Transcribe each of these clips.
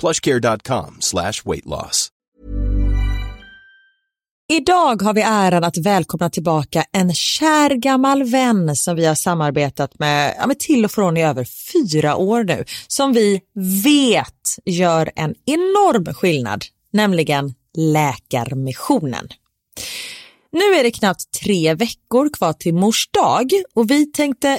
plushcare.com slash weight loss. Idag har vi äran att välkomna tillbaka en kär gammal vän som vi har samarbetat med, ja, med till och från i över fyra år nu, som vi vet gör en enorm skillnad, nämligen Läkarmissionen. Nu är det knappt tre veckor kvar till mors dag och vi tänkte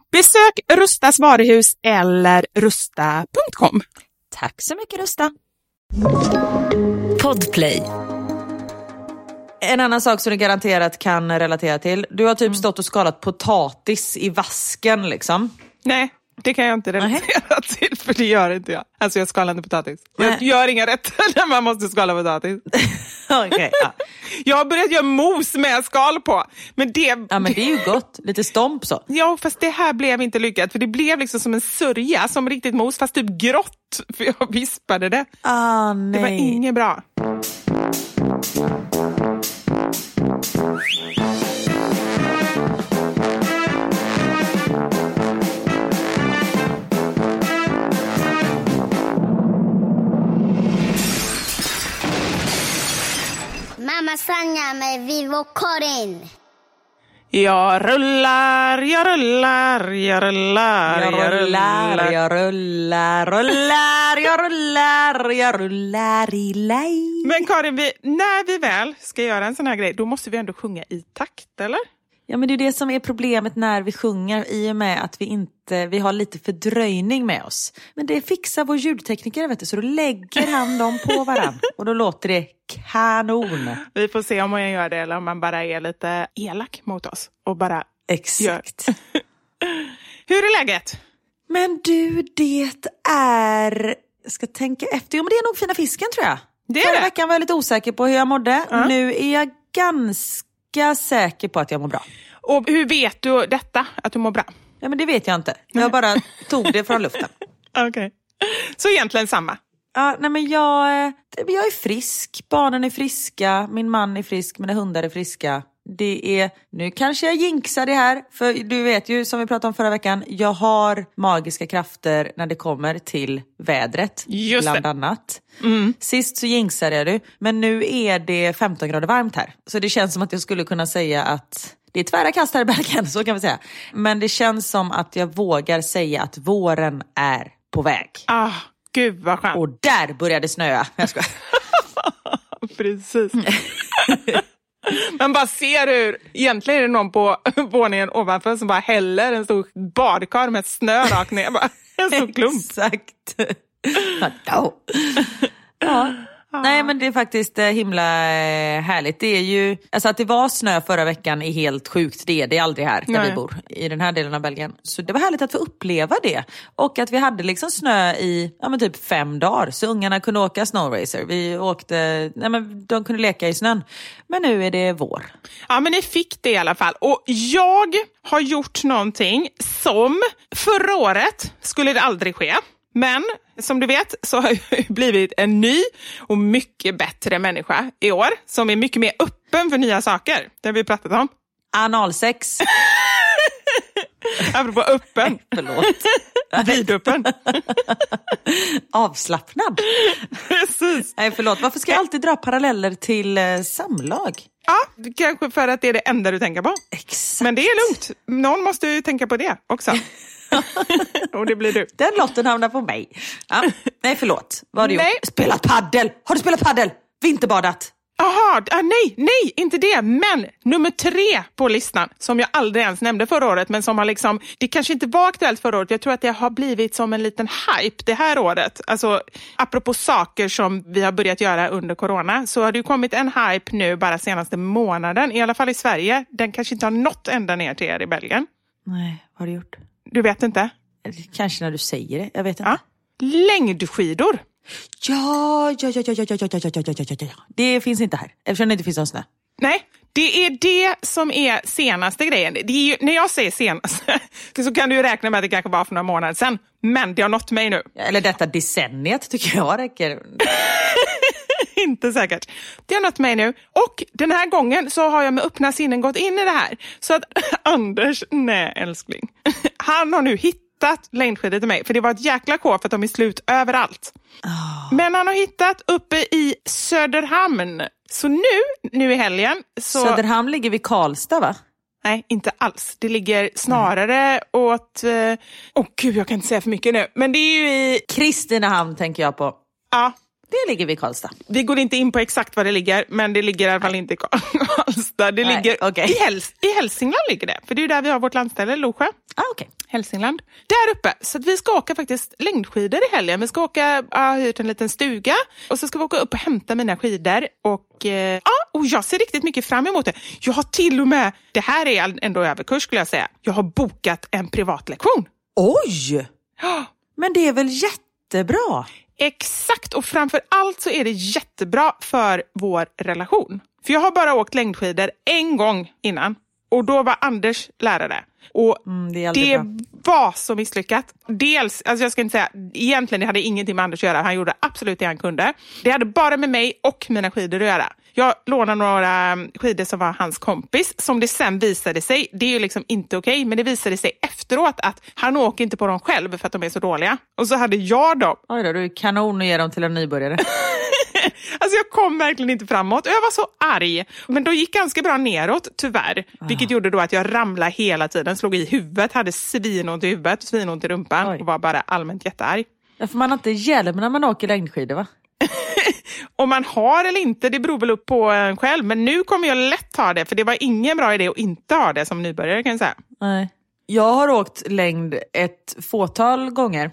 Besök Rustas varuhus eller rusta.com. Tack så mycket Rusta. Podplay. En annan sak som du garanterat kan relatera till. Du har typ stått och skalat potatis i vasken liksom. Nej, det kan jag inte relatera till för det gör inte jag. Alltså jag skalar inte potatis. Jag Nej. gör inga rätter när man måste skala potatis. Okej, ja. Jag har börjat göra mos med skal på. Men det, ja men det är ju gott, lite stomp så. Ja, fast det här blev inte lyckat. För det blev liksom som en sörja, som riktigt mos, fast typ grått. För jag vispade det. Ah Det var nej. inget bra. Sanja med Vivo Karin. Jag rullar, jag rullar, jag rullar, Jag rullar, jag rullar, rullar, jag rullar, jag rullar i lej. Men Karin, vi, när vi väl ska göra en sån här grej, då måste vi ändå sjunga i takt, eller? Ja men det är det som är problemet när vi sjunger i och med att vi inte, vi har lite fördröjning med oss. Men det fixar vår ljudtekniker vet du, så då lägger han dem på varann och då låter det kanon. Vi får se om man gör det eller om man bara är lite elak mot oss och bara Exakt. Hur är läget? Men du, det är, jag ska tänka efter, jo men det är nog fina fisken tror jag. Det är Förra det. veckan var jag lite osäker på hur jag mådde. Nu är jag ganska säker på att jag mår bra. Och hur vet du detta, att du mår bra? Ja men det vet jag inte. Jag bara tog det från luften. Okej. Så egentligen samma? Ja, nej men jag, eh, jag är frisk, barnen är friska, min man är frisk, mina hundar är friska. Det är, nu kanske jag jinxar det här, för du vet ju som vi pratade om förra veckan, jag har magiska krafter när det kommer till vädret, Just bland det. annat. Sist så jinxade jag du, men nu är det 15 grader varmt här. Så det känns som att jag skulle kunna säga att det är tvära kast här i Bergen, så kan vi säga. Men det känns som att jag vågar säga att våren är på väg. Ah, gud vad skönt. Och där började det snöa. Jag skojar. Precis. Man bara ser hur, egentligen är det någon på våningen ovanför som bara häller en stor badkar med snö rakt ner. Bara, en stor klump. Exakt. Ja. Nej men det är faktiskt eh, himla eh, härligt. Det är ju, alltså att det var snö förra veckan är helt sjukt. Det är det aldrig här där Nej. vi bor, i den här delen av Belgien. Så det var härligt att få uppleva det. Och att vi hade liksom snö i ja, men typ fem dagar. Så ungarna kunde åka snowracer. Vi åkte, nej men de kunde leka i snön. Men nu är det vår. Ja, men ni fick det i alla fall. Och jag har gjort någonting som förra året skulle det aldrig ske. Men som du vet så har jag blivit en ny och mycket bättre människa i år som är mycket mer öppen för nya saker. Det har vi pratat om. Analsex. Apropå öppen. Förlåt. Vidöppen. Avslappnad. Precis. Nej förlåt, varför ska jag alltid dra paralleller till eh, samlag? Ja, kanske för att det är det enda du tänker på. Exakt. Men det är lugnt. Någon måste ju tänka på det också. och det blir du. Den lotten hamnar på mig. Ja. Nej förlåt, vad har du Nej. gjort? Spelat paddel! Har du spelat paddel? Vinterbadat? Jaha, ah, nej, nej, inte det. Men nummer tre på listan, som jag aldrig ens nämnde förra året, men som har liksom, det kanske inte var aktuellt förra året, jag tror att det har blivit som en liten hype det här året. Alltså, apropå saker som vi har börjat göra under corona, så har det ju kommit en hype nu bara senaste månaden, i alla fall i Sverige. Den kanske inte har nått ända ner till er i Belgien. Nej, vad har du gjort? Du vet inte? Kanske när du säger det, jag vet inte. Ja. Längdskidor. Ja, ja, ja, ja, ja, ja, ja, ja, ja, ja, ja, ja. Det finns inte här, eftersom det inte finns någon snö. Nej, det är det som är senaste grejen. Det är ju, när jag säger senaste så kan du ju räkna med att det kanske var för några månader sedan. Men det har nått mig nu. Eller detta decenniet tycker jag räcker. Inte säkert. Det har nått mig nu. Och den här gången så har jag med öppna sinnen gått in i det här. Så att Anders, nej älskling, han har nu hittat längdskidor till mig. För det var ett jäkla kår för att de är slut överallt. Men han har hittat uppe i Söderhamn. Så nu, nu i helgen så... Söderhamn ligger vid Karlstad va? Nej, inte alls. Det ligger snarare åt... Åh eh, oh, gud, jag kan inte säga för mycket nu. Men det är ju i... Kristinehamn tänker jag på. Ja, Det ligger vid Karlstad. vi går inte in på exakt var det ligger, men det ligger i alla fall inte i Karlstad. Det Nej, ligger okej. i, Häls i Hälsingland ligger det. För det är där vi har vårt landställe, Losjö. Ah, okej. Hälsingland. Där uppe. Så vi ska åka faktiskt längdskidor i helgen. Vi ska åka, jag har hyrt en liten stuga och så ska vi åka upp och hämta mina skidor. Och, eh, och jag ser riktigt mycket fram emot det. Jag har till och med, det här är ändå överkurs skulle jag säga, jag har bokat en privatlektion. Oj! Men det är väl jättebra? Exakt, och framför allt så är det jättebra för vår relation. För jag har bara åkt längdskidor en gång innan och då var Anders lärare. Och Mm, det det var så misslyckat. Dels, alltså jag ska inte säga, egentligen det hade ingenting med Anders att göra. Han gjorde absolut det han kunde. Det hade bara med mig och mina skidor att göra. Jag lånade några skidor som var hans kompis, som det sen visade sig, det är ju liksom inte okej, men det visade sig efteråt att han åker inte på dem själv för att de är så dåliga. Och så hade jag dem. Oj då, du är kanon att ge dem till en nybörjare. Alltså jag kom verkligen inte framåt och jag var så arg. Men då gick ganska bra neråt tyvärr. Vilket gjorde då att jag ramlade hela tiden, slog i huvudet, hade svinont i huvudet, svinont i rumpan Oj. och var bara allmänt jättearg. Därför man har inte hjälm när man åker längdskidor va? Om man har eller inte, det beror väl upp på en själv. Men nu kommer jag lätt ha det, för det var ingen bra idé att inte ha det som nybörjare kan jag säga. Nej. Jag har åkt längd ett fåtal gånger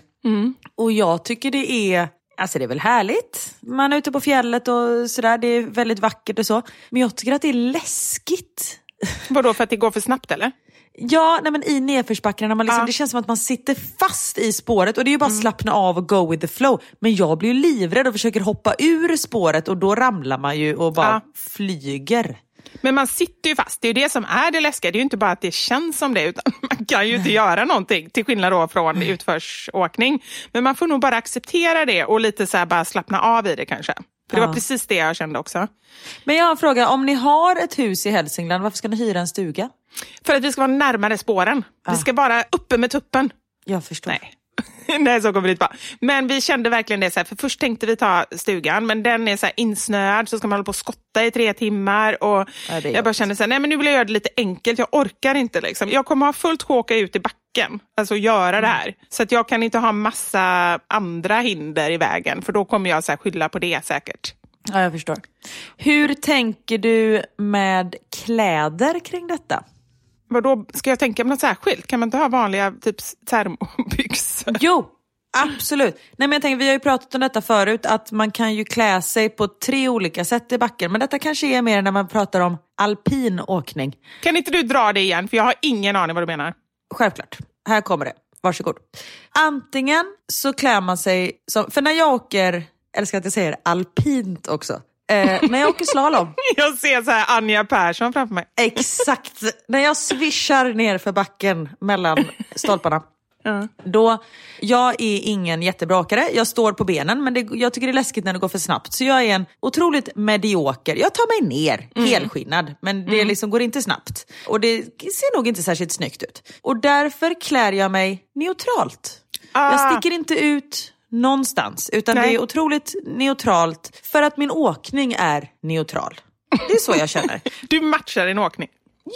och jag tycker det är Alltså det är väl härligt. Man är ute på fjället och sådär. Det är väldigt vackert och så. Men jag tycker att det är läskigt. Vadå, för att det går för snabbt eller? Ja, nej men i nedförsbackarna, man liksom, Ja. det känns som att man sitter fast i spåret och det är ju bara att slappna av och go with the flow. Men jag blir ju livrädd och försöker hoppa ur spåret och då ramlar man ju och bara Ja. flyger. Men man sitter ju fast, det är ju det som är det läskiga. Det är ju inte bara att det känns som det, utan man kan ju inte göra någonting. Till skillnad då från utförsåkning. Men man får nog bara acceptera det och lite så här bara slappna av i det kanske. För det Ja. var precis det jag kände också. Men jag har en fråga, om ni har ett hus i Hälsingland, varför ska ni hyra en stuga? För att vi ska vara närmare spåren. Vi ska vara uppe med tuppen. Jag förstår. Nej. Nej, så kommer det inte vara. Men vi kände verkligen det. Så här, för först tänkte vi ta stugan, men den är så här insnöad, så ska man hålla på och skotta i tre timmar. Och Ja, jag bara kände så här, nej men nu vill jag göra det lite enkelt. Jag orkar inte. Liksom. Jag kommer ha fullt sjå åka ut i backen, alltså göra Mm. det här. Så att jag kan inte ha massa andra hinder i vägen, för då kommer jag så här, skylla på det säkert. Ja, jag förstår. Hur tänker du med kläder kring detta? Vadå, ska jag tänka på något särskilt? Kan man inte ha vanliga typ termobyxor? Jo, Absolut. Nej, men jag tänker, vi har ju pratat om detta förut, att man kan ju klä sig på tre olika sätt i backen. Men detta kanske är mer när man pratar om alpin åkning. Kan inte du dra det igen? För jag har ingen aning vad du menar. Självklart. Här kommer det. Varsågod. Antingen så klär man sig som, för när jag åker, älskar att jag säger alpint också, eh, när jag åker slalom. Jag ser så här Anja Persson framför mig. Exakt, när jag svischar ner för backen mellan stolparna. Då, jag är ingen jättebra åkare, jag står på benen men det, jag tycker det är läskigt när det går för snabbt. Så jag är en otroligt medioker, jag tar mig ner Mm. helskinnad men det liksom går inte snabbt. Och det ser nog inte särskilt snyggt ut. Och därför klär jag mig neutralt. Jag Ah. sticker inte ut någonstans utan Nej. det är otroligt neutralt för att min åkning är neutral. Det är så jag känner. Du matchar din åkning.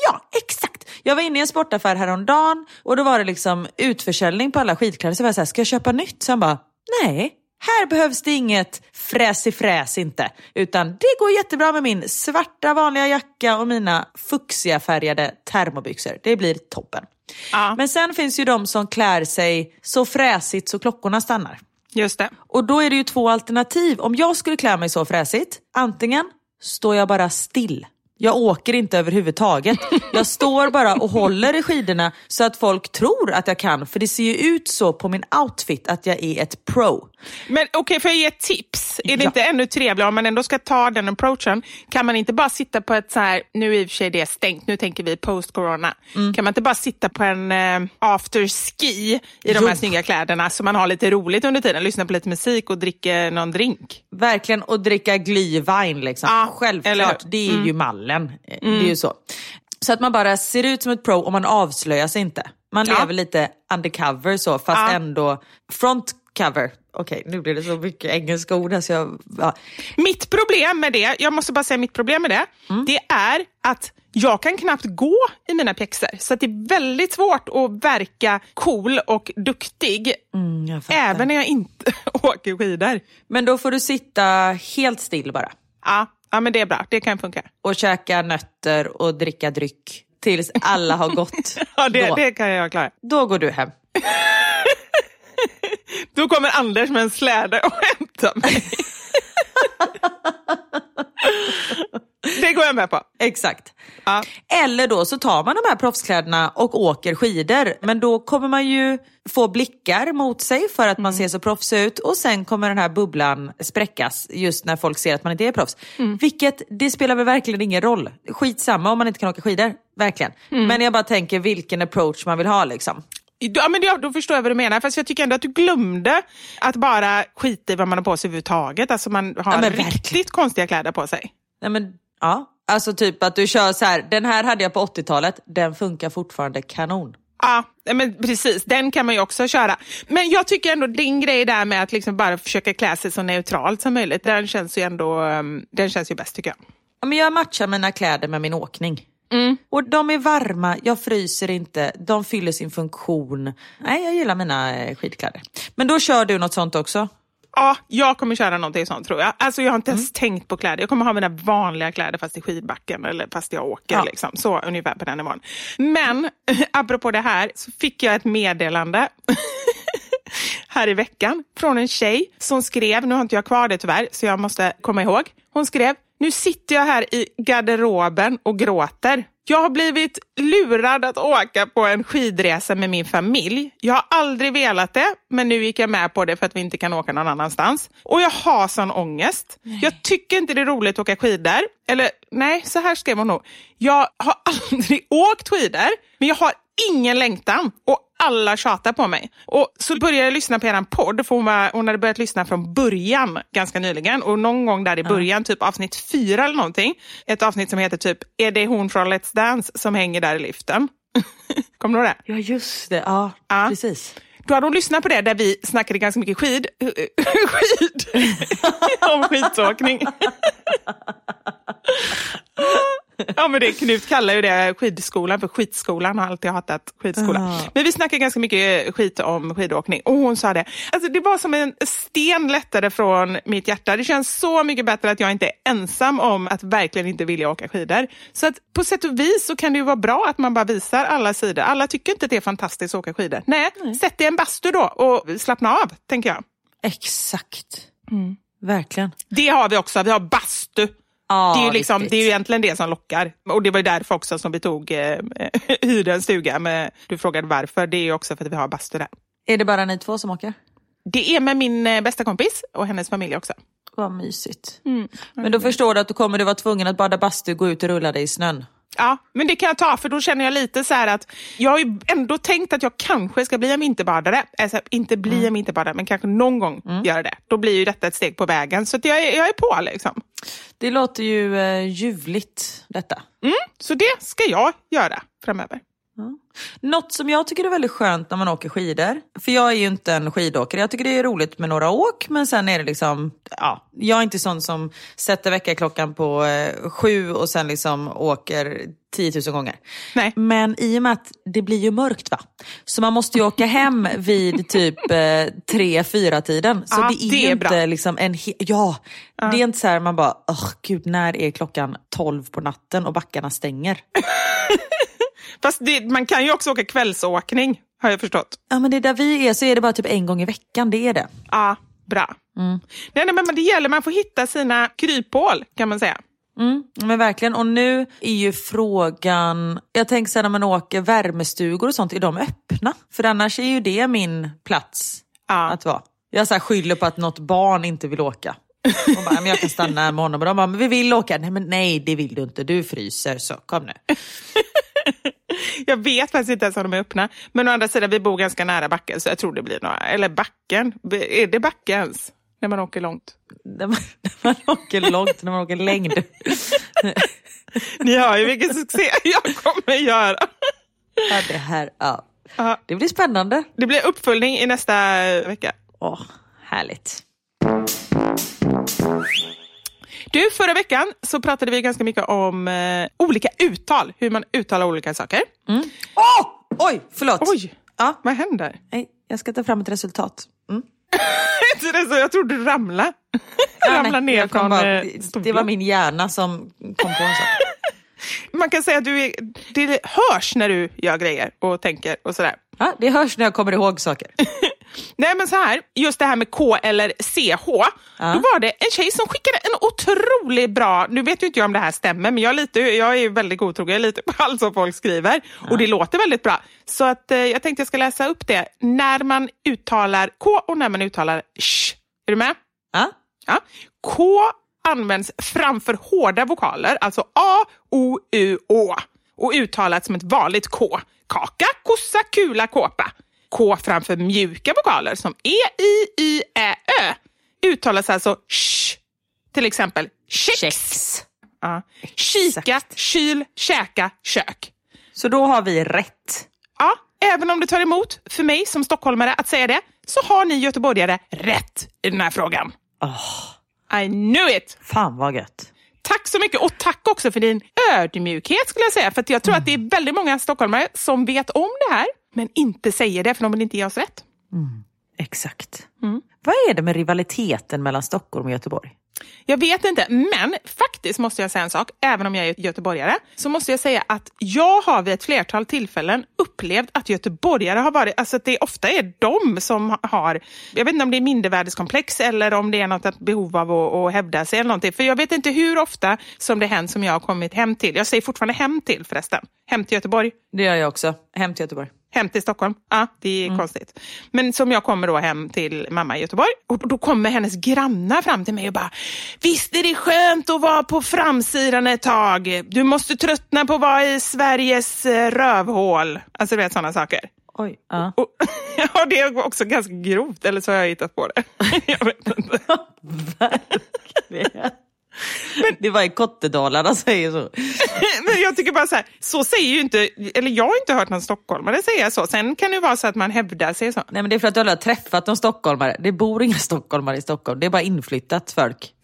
Ja, exakt. Jag var inne i en sportaffär häromdagen och då var det liksom utförsäljning på alla skidkläder. Så var jag såhär, ska jag köpa nytt? Så han bara, nej. Här behövs det inget fräs i fräs inte. Utan det går jättebra med min svarta vanliga jacka och mina fuchsia färgade termobyxor. Det blir toppen. Ja. Men sen finns ju de som klär sig så fräsigt så klockorna stannar. Just det. Och då är det ju två alternativ. Om jag skulle klä mig så fräsigt, antingen står jag bara still. Jag åker inte överhuvudtaget. Jag står bara och håller i skidorna så att folk tror att jag kan. För det ser ju ut så på min outfit att jag är ett pro. Men okej, får jag ge ett tips? Är det Ja. inte ännu trevligare om man ändå ska ta den approachen? Kan man inte bara sitta på ett så här, nu är i och för sig det stängt, nu tänker vi post-corona. Mm. Kan man inte bara sitta på en eh, after-ski i de här Jo. snygga kläderna så man har lite roligt under tiden, lyssna på lite musik och dricka någon drink? Verkligen, och dricka glühwein liksom. Hur? Självklart, det är ju mallen. Eh, Det är ju så. Så att man bara ser ut som ett pro och man avslöjar sig inte. Man Ja. lever lite undercover så, fast Ja. ändå front cover. Okej, nu blir det så mycket engelska ord här så jag... Ja. Mitt problem med det, jag måste bara säga mitt problem med det, Mm. det är att jag kan knappt gå i mina pjäxor. Så att det är väldigt svårt att verka cool och duktig, Mm, även när jag inte åker skidor. Men då får du sitta helt still bara Ja, ja, men det är bra. Det kan funka. och käka nötter och dricka dryck tills alla har gått. Ja, det, då, det kan jag klara. då går du hem. Då kommer Anders med en släde och hämtar mig. det går jag med på. Exakt. Ja. Eller då så tar man de här proffskläderna och åker skidor. Men då kommer man ju få blickar mot sig för att man ser så proffsig ut och sen kommer den här bubblan spräckas just när folk ser att man inte är proffs. Vilket, det spelar väl verkligen ingen roll. Skitsamma om man inte kan åka skidor, verkligen. Men jag bara tänker vilken approach man vill ha liksom. Ja, men då förstår jag vad du menar. Fast jag tycker ändå att du glömde att bara skita i vad man har på sig överhuvudtaget. Alltså man har Ja, riktigt verkligen. konstiga kläder på sig. Nej, men, ja. Alltså typ att du kör så här, den här hade jag på 80-talet, den funkar fortfarande kanon. Ja, men precis. Den kan man ju också köra. Men jag tycker ändå din grej där med att liksom bara försöka klä sig så neutralt som möjligt, den känns ju ändå um, den känns ju bäst tycker jag. Ja, men jag matchar mina kläder med min åkning. Mm. Och de är varma, jag fryser inte, de fyller sin funktion. Nej, jag gillar mina eh, skidkläder. Men då kör du något sånt också? Ja, jag kommer köra någonting sånt tror jag. Alltså jag har inte Mm. ens tänkt på kläder. Jag kommer ha mina vanliga kläder fast i skidbacken eller fast jag åker. Ja. Liksom. Så ungefär på den nivån. Men apropå det här så fick jag ett meddelande här i veckan från en tjej som skrev, nu har inte jag kvar det tyvärr så jag måste komma ihåg. Hon skrev, nu sitter jag här i garderoben och gråter. Jag har blivit lurad att åka på en skidresa med min familj. Jag har aldrig velat det, men nu gick jag med på det för att vi inte kan åka någon annanstans. Och jag har sån ångest. Jag tycker inte det är roligt att åka skidor. Eller nej, så här skrev hon nog. Jag har aldrig åkt skidor, men jag har ingen längtan och alla tjatar på mig. Och så började jag lyssna på er podd, för hon, var, hon hade börjat lyssna från början ganska nyligen. Och någon gång där i början, typ avsnitt fyra eller någonting, ett avsnitt som heter typ Är det hon från Let's Dance som hänger där i liften? Kommer du ihåg det? Ja, just det. Ja, Ja. precis. Då hade hon lyssnat på det där vi snackade ganska mycket skid. skid. Om skidåkning. Ja, men det, Knut kallar ju det skidskolan för skitskolan har alltid hatat skidskolan. Ah. Men vi snackar ganska mycket skit om skidåkning och hon sa det. Alltså, det var som en sten lättare från mitt hjärta. Det känns så mycket bättre att jag inte är ensam om att verkligen inte vilja åka skidor. Så att på sätt och vis så kan det ju vara bra att man bara visar alla sidor. Alla tycker inte att det är fantastiskt att åka skidor. Nej, sätt dig i en bastu då och slappna av, tänker jag. Exakt. Verkligen. Det har vi också, vi har bastu. Ja, det, är ju liksom, riktigt. det är egentligen det som lockar. Och det var ju därför också som vi tog eh, hyrde en stuga. Men du frågade varför. Det är ju också för att vi har bastu där. Är det bara ni två som åker? Det är med min eh, bästa kompis och hennes familj också. Vad mysigt. Men då förstår du att du kommer du vara tvungen att bada bastu, gå ut och rulla dig i snön. Ja, men det kan jag ta för då känner jag lite så här att jag har ju ändå tänkt att jag kanske ska bli en vinterbadare. Alltså inte bli en vinterbadare, men kanske någon gång göra det. Då blir ju detta ett steg på vägen. Så jag, är, jag är på liksom. Det låter ju eh, ljuvligt detta. Så det ska jag göra framöver. Något som jag tycker är väldigt skönt när man åker skidor, för jag är ju inte en skidåkare, jag tycker det är roligt med några åk men sen är det liksom, ja, jag är inte sån som sätter väckarklockan på eh, sju och sen liksom åker 10 000 gånger. Nej. Men i och med att det blir ju mörkt va, så man måste ju åka hem vid typ eh, tre, fyra tiden. Så Ja, det är det är inte bra. liksom en, he- ja, det är inte så här man bara, åh gud när är klockan 12 på natten och backarna stänger. Fast det, man kan ju också åka kvällsåkning, har jag förstått. Ja men det är där vi är så är det bara typ en gång i veckan, det är det. Ja, bra. Nej, nej, men det gäller, man får hitta sina kryphål kan man säga. Mm, men verkligen, och nu är ju frågan, jag tänker så här, när man åker värmestugor och sånt, är de öppna? För annars är ju det min plats Ja. att vara. Jag så skyller på att något barn inte vill åka. Och bara, men jag kan stanna med honom och de bara, men vi vill åka. Nej men nej det vill du inte, du fryser så kom nu. Jag vet faktiskt inte ens om de är öppna. Men å andra sidan, vi bor ganska nära backen så jag tror det blir några. Eller backen, är det backe ens? När man åker långt. När man, när man åker långt, när man åker längd. Ni hör ju vilken succé jag kommer göra. Ja, det här, ja. Ja. Det blir spännande. Det blir uppföljning i nästa vecka. Åh, härligt. Du, förra veckan så pratade vi ganska mycket om eh, olika uttal. Hur man uttalar olika saker. Åh! Oj, förlåt. Oj, Ja. vad händer? Nej, jag ska ta fram ett resultat. Mm. Inte det så jag trodde du ramlade. Ja, ramlade nej, ner från bara, eh, det var min hjärna som kom på en sak. Man kan säga att du är, det hörs när du gör grejer och tänker och sådär. Ja, det hörs när jag kommer ihåg saker. Nej men så här, just det här med K eller CH. Då var det en tjej som skickade en otroligt bra, nu vet ju inte jag om det här stämmer, men jag, ju- jag är väldigt godtrogen, jag litar på allt som folk skriver. Och det låter väldigt bra. Så att, eh, jag tänkte jag ska läsa upp det. När man uttalar K och när man uttalar sh. Är du med? Ja? Ja. K används framför hårda vokaler, alltså A, O, U, Å och uttalat som ett vanligt K. Kaka, kossa, kula, kåpa. K framför mjuka vokaler som E, I, Y, Ä, Ö uttalas alltså sh. Till exempel. Kex. Ja. Kika, kyl, käka, kök. Så då har vi rätt. Ja, även om det tar emot för mig som stockholmare att säga det, så har ni göteborgare rätt i den här frågan. I knew it! Fan vad gött. Tack så mycket och tack också för din ödmjukhet skulle jag säga. För att jag tror att det är väldigt många stockholmare som vet om det här men inte säger det för de vill inte ge oss rätt. Exakt. Vad är det med rivaliteten mellan Stockholm och Göteborg? Jag vet inte, men faktiskt måste jag säga en sak. Även om jag är göteborgare så måste jag säga att jag har vid ett flertal tillfällen upplevt att göteborgare har varit, alltså att det ofta är de som har, jag vet inte om det är mindervärdeskomplex eller om det är något behov av att, att hävda sig eller någonting. För jag vet inte hur ofta som det hänt som jag har kommit hem till. Jag säger fortfarande hem till förresten. Hem till Göteborg. Det gör jag också. Hem till Göteborg. Hem till Stockholm. Ja, det är konstigt. Men som jag kommer då hem till mamma i Göteborg och då kommer hennes grannar fram till mig och bara Visst är det skönt att vara på framsidan ett tag. Du måste tröttna på att vara i Sveriges eh, rövhål. Alltså du vet sådana saker. Oj. Ja. Och, ja, det är också ganska grovt, eller så har jag hittat på det. jag vet inte. Verkligen. Det var i Kottedalarna säger så. Men jag tycker bara så här, så säger ju inte, eller jag har inte hört någon stockholmare säga så. Sen kan det vara så att man hävdar sig så. Nej men det är för att du aldrig har träffat någon stockholmare. Det bor inga stockholmare i Stockholm. Det är bara inflyttat folk.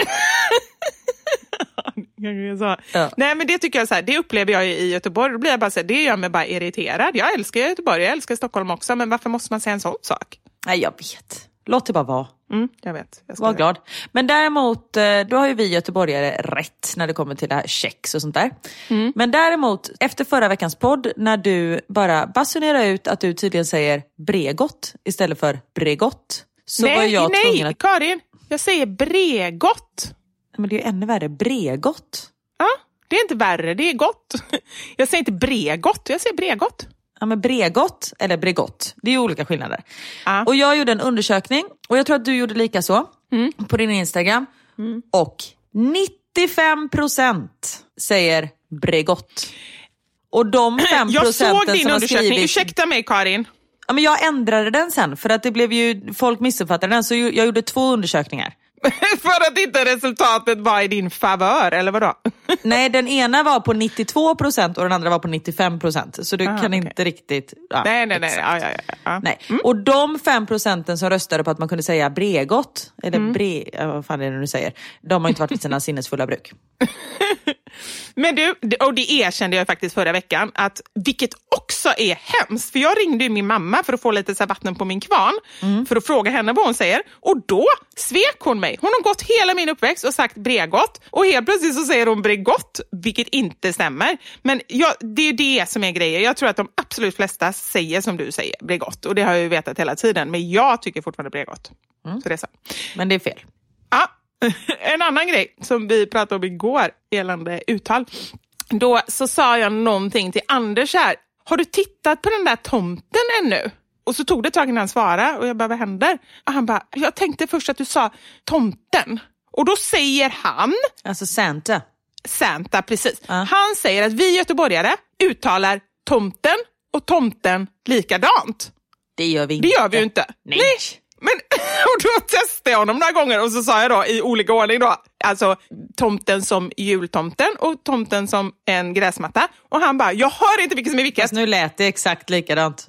Ja. Nej men det tycker jag så här, det upplever jag i Göteborg. Då blir jag bara så här, det gör mig bara irriterad. Jag älskar Göteborg, jag älskar Stockholm också, men varför måste man säga en sån sak? Nej, jag vet. Låt det bara vara. Mm, jag vet. Jag Var glad. Men däremot, eh, då har ju vi göteborgare rätt när det kommer till det här kex och sånt där. Mm. Men däremot, efter förra veckans podd, när du bara basunerar ut att du tydligen säger Bregott istället för Bregott, så var nej, jag nej, tvungen att... Karin, jag säger Bregott. Men det är ju ännu värre, Bregott. Ja, det är inte värre, det är gott. Jag säger inte Bregott, jag säger Bregott. Ja men Bregott eller Bregott, det är ju olika skillnader. Ja. Och jag gjorde en undersökning och jag tror att du gjorde lika så Mm. på din Instagram. Och 95% säger Bregott. Och de 5% Jag såg din som undersökning, skrivit... ursäkta mig Karin. Ja, men jag ändrade den sen för att det blev ju, folk missuppfattade den så jag gjorde två undersökningar. För att inte resultatet var i din favör, eller vadå? Nej, den ena var på 92% och den andra var på 95% så du Aha, kan okej. inte riktigt... Ja, nej, nej, nej. Ja, ja. Nej. Och de 5 procenten som röstade på att man kunde säga Bregott, eller Mm. bre, vad fan är det nu säger, de har inte varit vid sina sinnesfulla bruk. Men du, och det erkände jag faktiskt förra veckan, att vilket också är hemskt. För jag ringde min mamma för att få lite så vatten på min kvarn, för att fråga henne vad hon säger. Och då svek hon mig. Hon har gått hela min uppväxt och sagt Bregott och helt plötsligt så säger hon Bregott, vilket inte stämmer. Men jag, det är det som är grejen. Jag tror att de absolut flesta säger som du säger, Bregott. Och det har jag ju vetat hela tiden. Men jag tycker fortfarande Bregott. Så det är så. Men det är fel. Ja, en annan grej som vi pratade om igår gällande uttal. Då så sa jag någonting till Anders här. Har du tittat på den där tomten ännu? Och så tog det ett tag innan han svarade och jag bara, vad händer? Och han bara, jag tänkte först att du sa tomten. Och då säger han, Alltså Santa. Santa precis, Ja. han säger att vi göteborgare uttalar tomten och tomten likadant. Det gör vi inte. Det gör vi ju inte. Nej. Men, och då testade jag honom några gånger och så sa jag då i olika ordning då, alltså tomten som jultomten och tomten som en gräsmatta. Och han bara, jag hör inte vilket som är vilket. Fast nu lät det exakt likadant.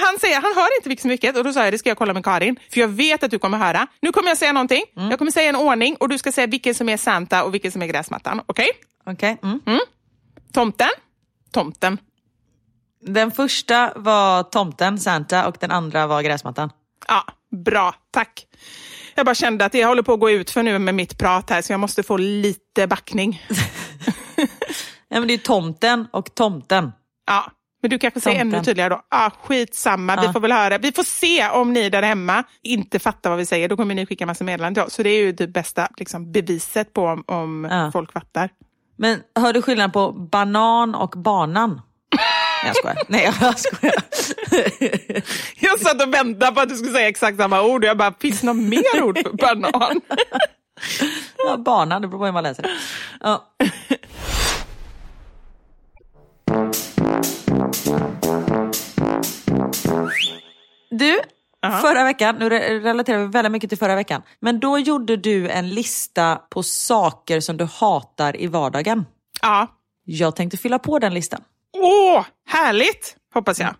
Han säger, han hör inte vilket och då sa jag, det ska jag kolla med Karin. För jag vet att du kommer höra. Nu kommer jag säga någonting. Mm. Jag kommer säga en ordning och du ska säga vilken som är Santa och vilken som är gräsmattan. Okej? Okej. Mm. Tomten. Tomten. Den första var tomten, Santa, och den andra var gräsmattan. Ja, bra. Tack. Jag bara kände att jag håller på att gå ut för nu med mitt prat här så jag måste få lite backning. Ja, men det är tomten och tomten. Ja, men du kanske säger ännu tydligare då. Ja, skitsamma, vi Ja. får väl höra. Vi får se om ni där hemma inte fattar vad vi säger. Då kommer ni skicka massa meddelanden till oss. Så det är ju det bästa liksom, beviset på om, om Ja. folk fattar. Men hör du skillnad på banan och banan? Nej, jag skojar. Nej, jag skojar. Jag satt och väntade på att du skulle säga exakt samma ord och jag bara, finns det något mer ord för banan? Ja, banan, det beror på hur man läser det. Ja. Du, förra veckan, nu re- relaterar vi väldigt mycket till förra veckan, men då gjorde du en lista på saker som du hatar i vardagen. Ja. Jag tänkte fylla på den listan. Åh, härligt, hoppas jag.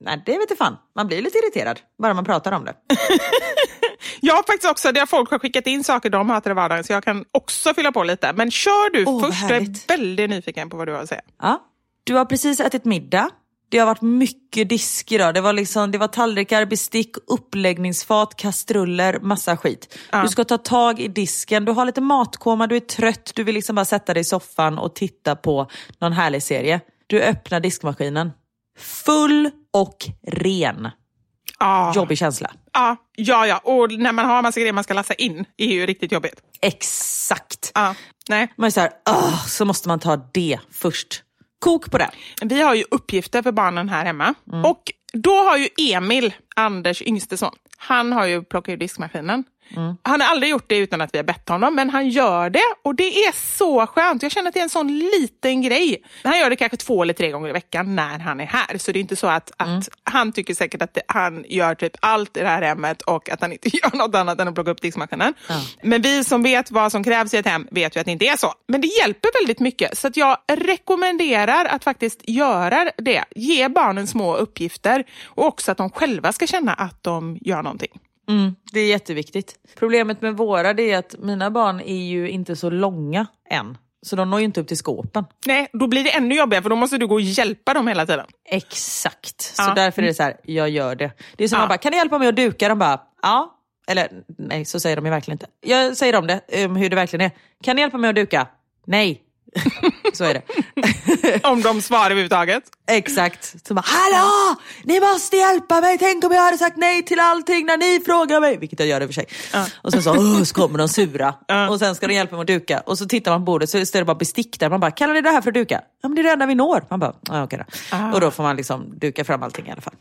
Nej, det vet fan. Man blir lite irriterad bara man pratar om det. Jag har faktiskt också, där folk har skickat in saker de hatar i vardagen så jag kan också fylla på lite. Men kör du vad först, jag är väldigt nyfiken på vad du har att säga. Ja. Du har precis ätit middag. Det har varit mycket disk idag. Det var, liksom, det var tallrikar, bestick, uppläggningsfat, kastruller, massa skit. Du ska ta tag i disken, du har lite matkoma, du är trött, du vill liksom bara sätta dig i soffan och titta på någon härlig serie. Du öppnar diskmaskinen. Full och ren. Ja. Jobbig känsla. Ja, ja, ja. Och när man har massa grejer man ska lassa in är ju riktigt jobbigt. Exakt. Ja, nej. Man är så här, "Åh", så måste man ta det först. Kok på det. Vi har ju uppgifter för barnen här hemma. Och då har ju Emil, Anders yngste son, han har ju plockat ur diskmaskinen. Han har aldrig gjort det utan att vi har bett honom, men han gör det och det är så skönt. Jag känner att det är en sån liten grej. Han gör det kanske två eller tre gånger i veckan när han är här, så det är inte så att, att han tycker säkert att det, han gör typ allt i det här hemmet och att han inte gör något annat än att plocka upp diskmaskinen. Men vi som vet vad som krävs i ett hem vet ju att det inte är så. Men det hjälper väldigt mycket, så jag rekommenderar att faktiskt göra det. Ge barnen små uppgifter och också att de själva ska känna att de gör någonting. Mm, det är jätteviktigt. Problemet med våra det är att mina barn är ju inte så långa än. Så de når ju inte upp till skåpen. Nej, då blir det ännu jobbigare för då måste du gå och hjälpa dem hela tiden. Exakt. Så Ja. därför är det så här, jag gör det. Det är som Ja. man bara, kan ni hjälpa mig att duka? De bara, ja. Eller nej, så säger de ju verkligen inte. Jag säger om det, um, hur det verkligen är. Kan ni hjälpa mig att duka? Nej. så är det. Om de svarar överhuvudtaget. Exakt. Så bara, hallå! Ni måste hjälpa mig! Tänk om jag hade sagt nej till allting när ni frågar mig. Vilket jag gör i och för sig. Och sen så, så kommer de sura. Och sen ska de hjälpa mig att duka. Och så tittar man på bordet så står det bara bestick där. Man bara, kallar ni det här för att duka? Ja men det är det enda vi når. Man bara, ja okej då. Och då får man liksom duka fram allting i alla fall.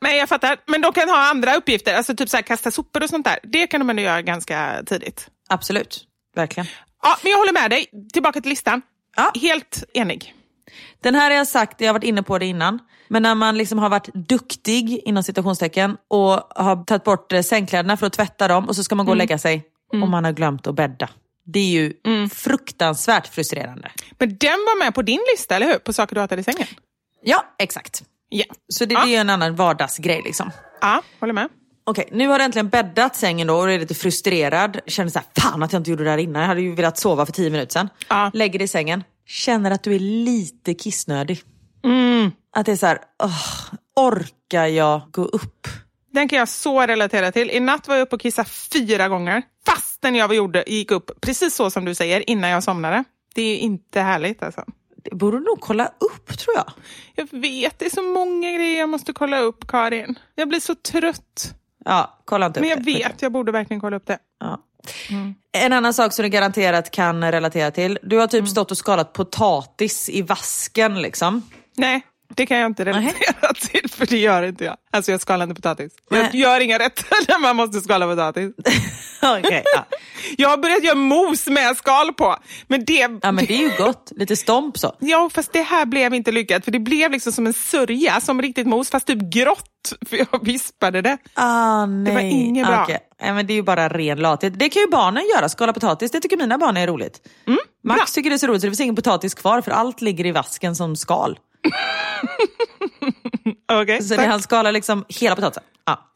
Men jag fattar. Men de kan ha andra uppgifter, alltså typ så här, kasta sopor och sånt där. Det kan de ändå göra ganska tidigt. Absolut, verkligen. Ja, men jag håller med dig. Tillbaka till listan. Ja. Helt enig. Den här har jag sagt, jag har varit inne på det innan. Men när man liksom har varit duktig inom citationstecken och har tagit bort eh, sängkläderna för att tvätta dem och så ska man gå och lägga sig och man har glömt att bädda. Det är ju fruktansvärt frustrerande. Men den var med på din lista, eller hur? På saker du hatar i sängen. Ja, exakt. Ja, Så det, Ja. det är en annan vardagsgrej liksom. ja håller med. Okej, nu har det äntligen bäddat sängen då och är lite frustrerad. Känner så här, fan att jag inte gjorde det här innan. Jag hade ju velat sova för tio minuter sedan. Ja. Lägger dig i sängen. Känner att du är lite kissnödig. Att det är så här, åh, orkar jag gå upp? Den kan jag så relatera till. I natt var jag uppe och kissade fyra gånger. Fastän jag gjorde, gick upp precis så som du säger innan jag somnade. Det är inte härligt alltså. Det borde du nog kolla upp tror jag. Jag vet, det är så många grejer jag måste kolla upp, Karin. Jag blir så trött. Ja, kolla inte Men upp jag det. vet, jag borde verkligen kolla upp det. Ja. En annan sak som du garanterat kan relatera till. Du har typ stått och skalat potatis i vasken liksom. Nej, det kan jag inte relatera till, för det gör inte jag. Alltså jag skalar inte potatis. Jag Nej. gör inga rätter när man måste skala potatis. Okej, ja. Jag har börjat göra mos med skal på. Men det, ja men det är ju gott. Lite stomp så. Ja, fast det här blev inte lyckat. För det blev liksom som en sörja, som riktigt mos, fast typ grått. För jag vispade det. Ah, nej. var inget bra. Okej. Nej, men det är ju bara ren lathet. Det kan ju barnen göra, skala potatis. Det tycker mina barn är roligt. Mm, Max tycker det är så roligt så det finns ingen potatis kvar för allt ligger i vasken som skal. Okej, Så tack. han skalar liksom hela potatisen. Ja.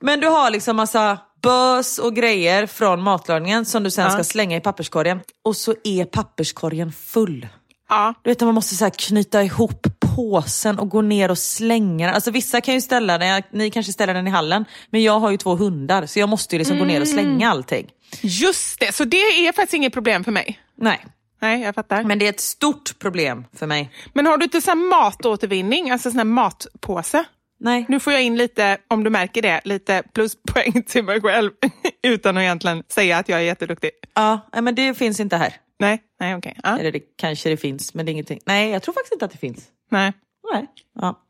Men du har liksom massa bös och grejer från matlagningen som du sen ska slänga i papperskorgen. Och så är papperskorgen full. Ja. Du vet när man måste så knyta ihop påsen och gå ner och slänga den. Alltså vissa kan ju ställa den, ni kanske ställer den i hallen. Men jag har ju två hundar så jag måste ju liksom gå ner och slänga allting. Just det, så det är faktiskt inget problem för mig. Nej, Nej, jag fattar. Men, men det är ett stort problem för mig. har du inte sån matåtervinning, alltså sån här matpåse? Nej. Nu får jag in lite, om du märker det, lite pluspoäng till mig själv. Utan att egentligen säga att jag är jätteduktig. Ja, men det finns inte här. Nej, nej okej. Ja. Eller det kanske det finns, men det är ingenting. Nej, jag tror faktiskt inte att det finns. Nej. Nej. Ja.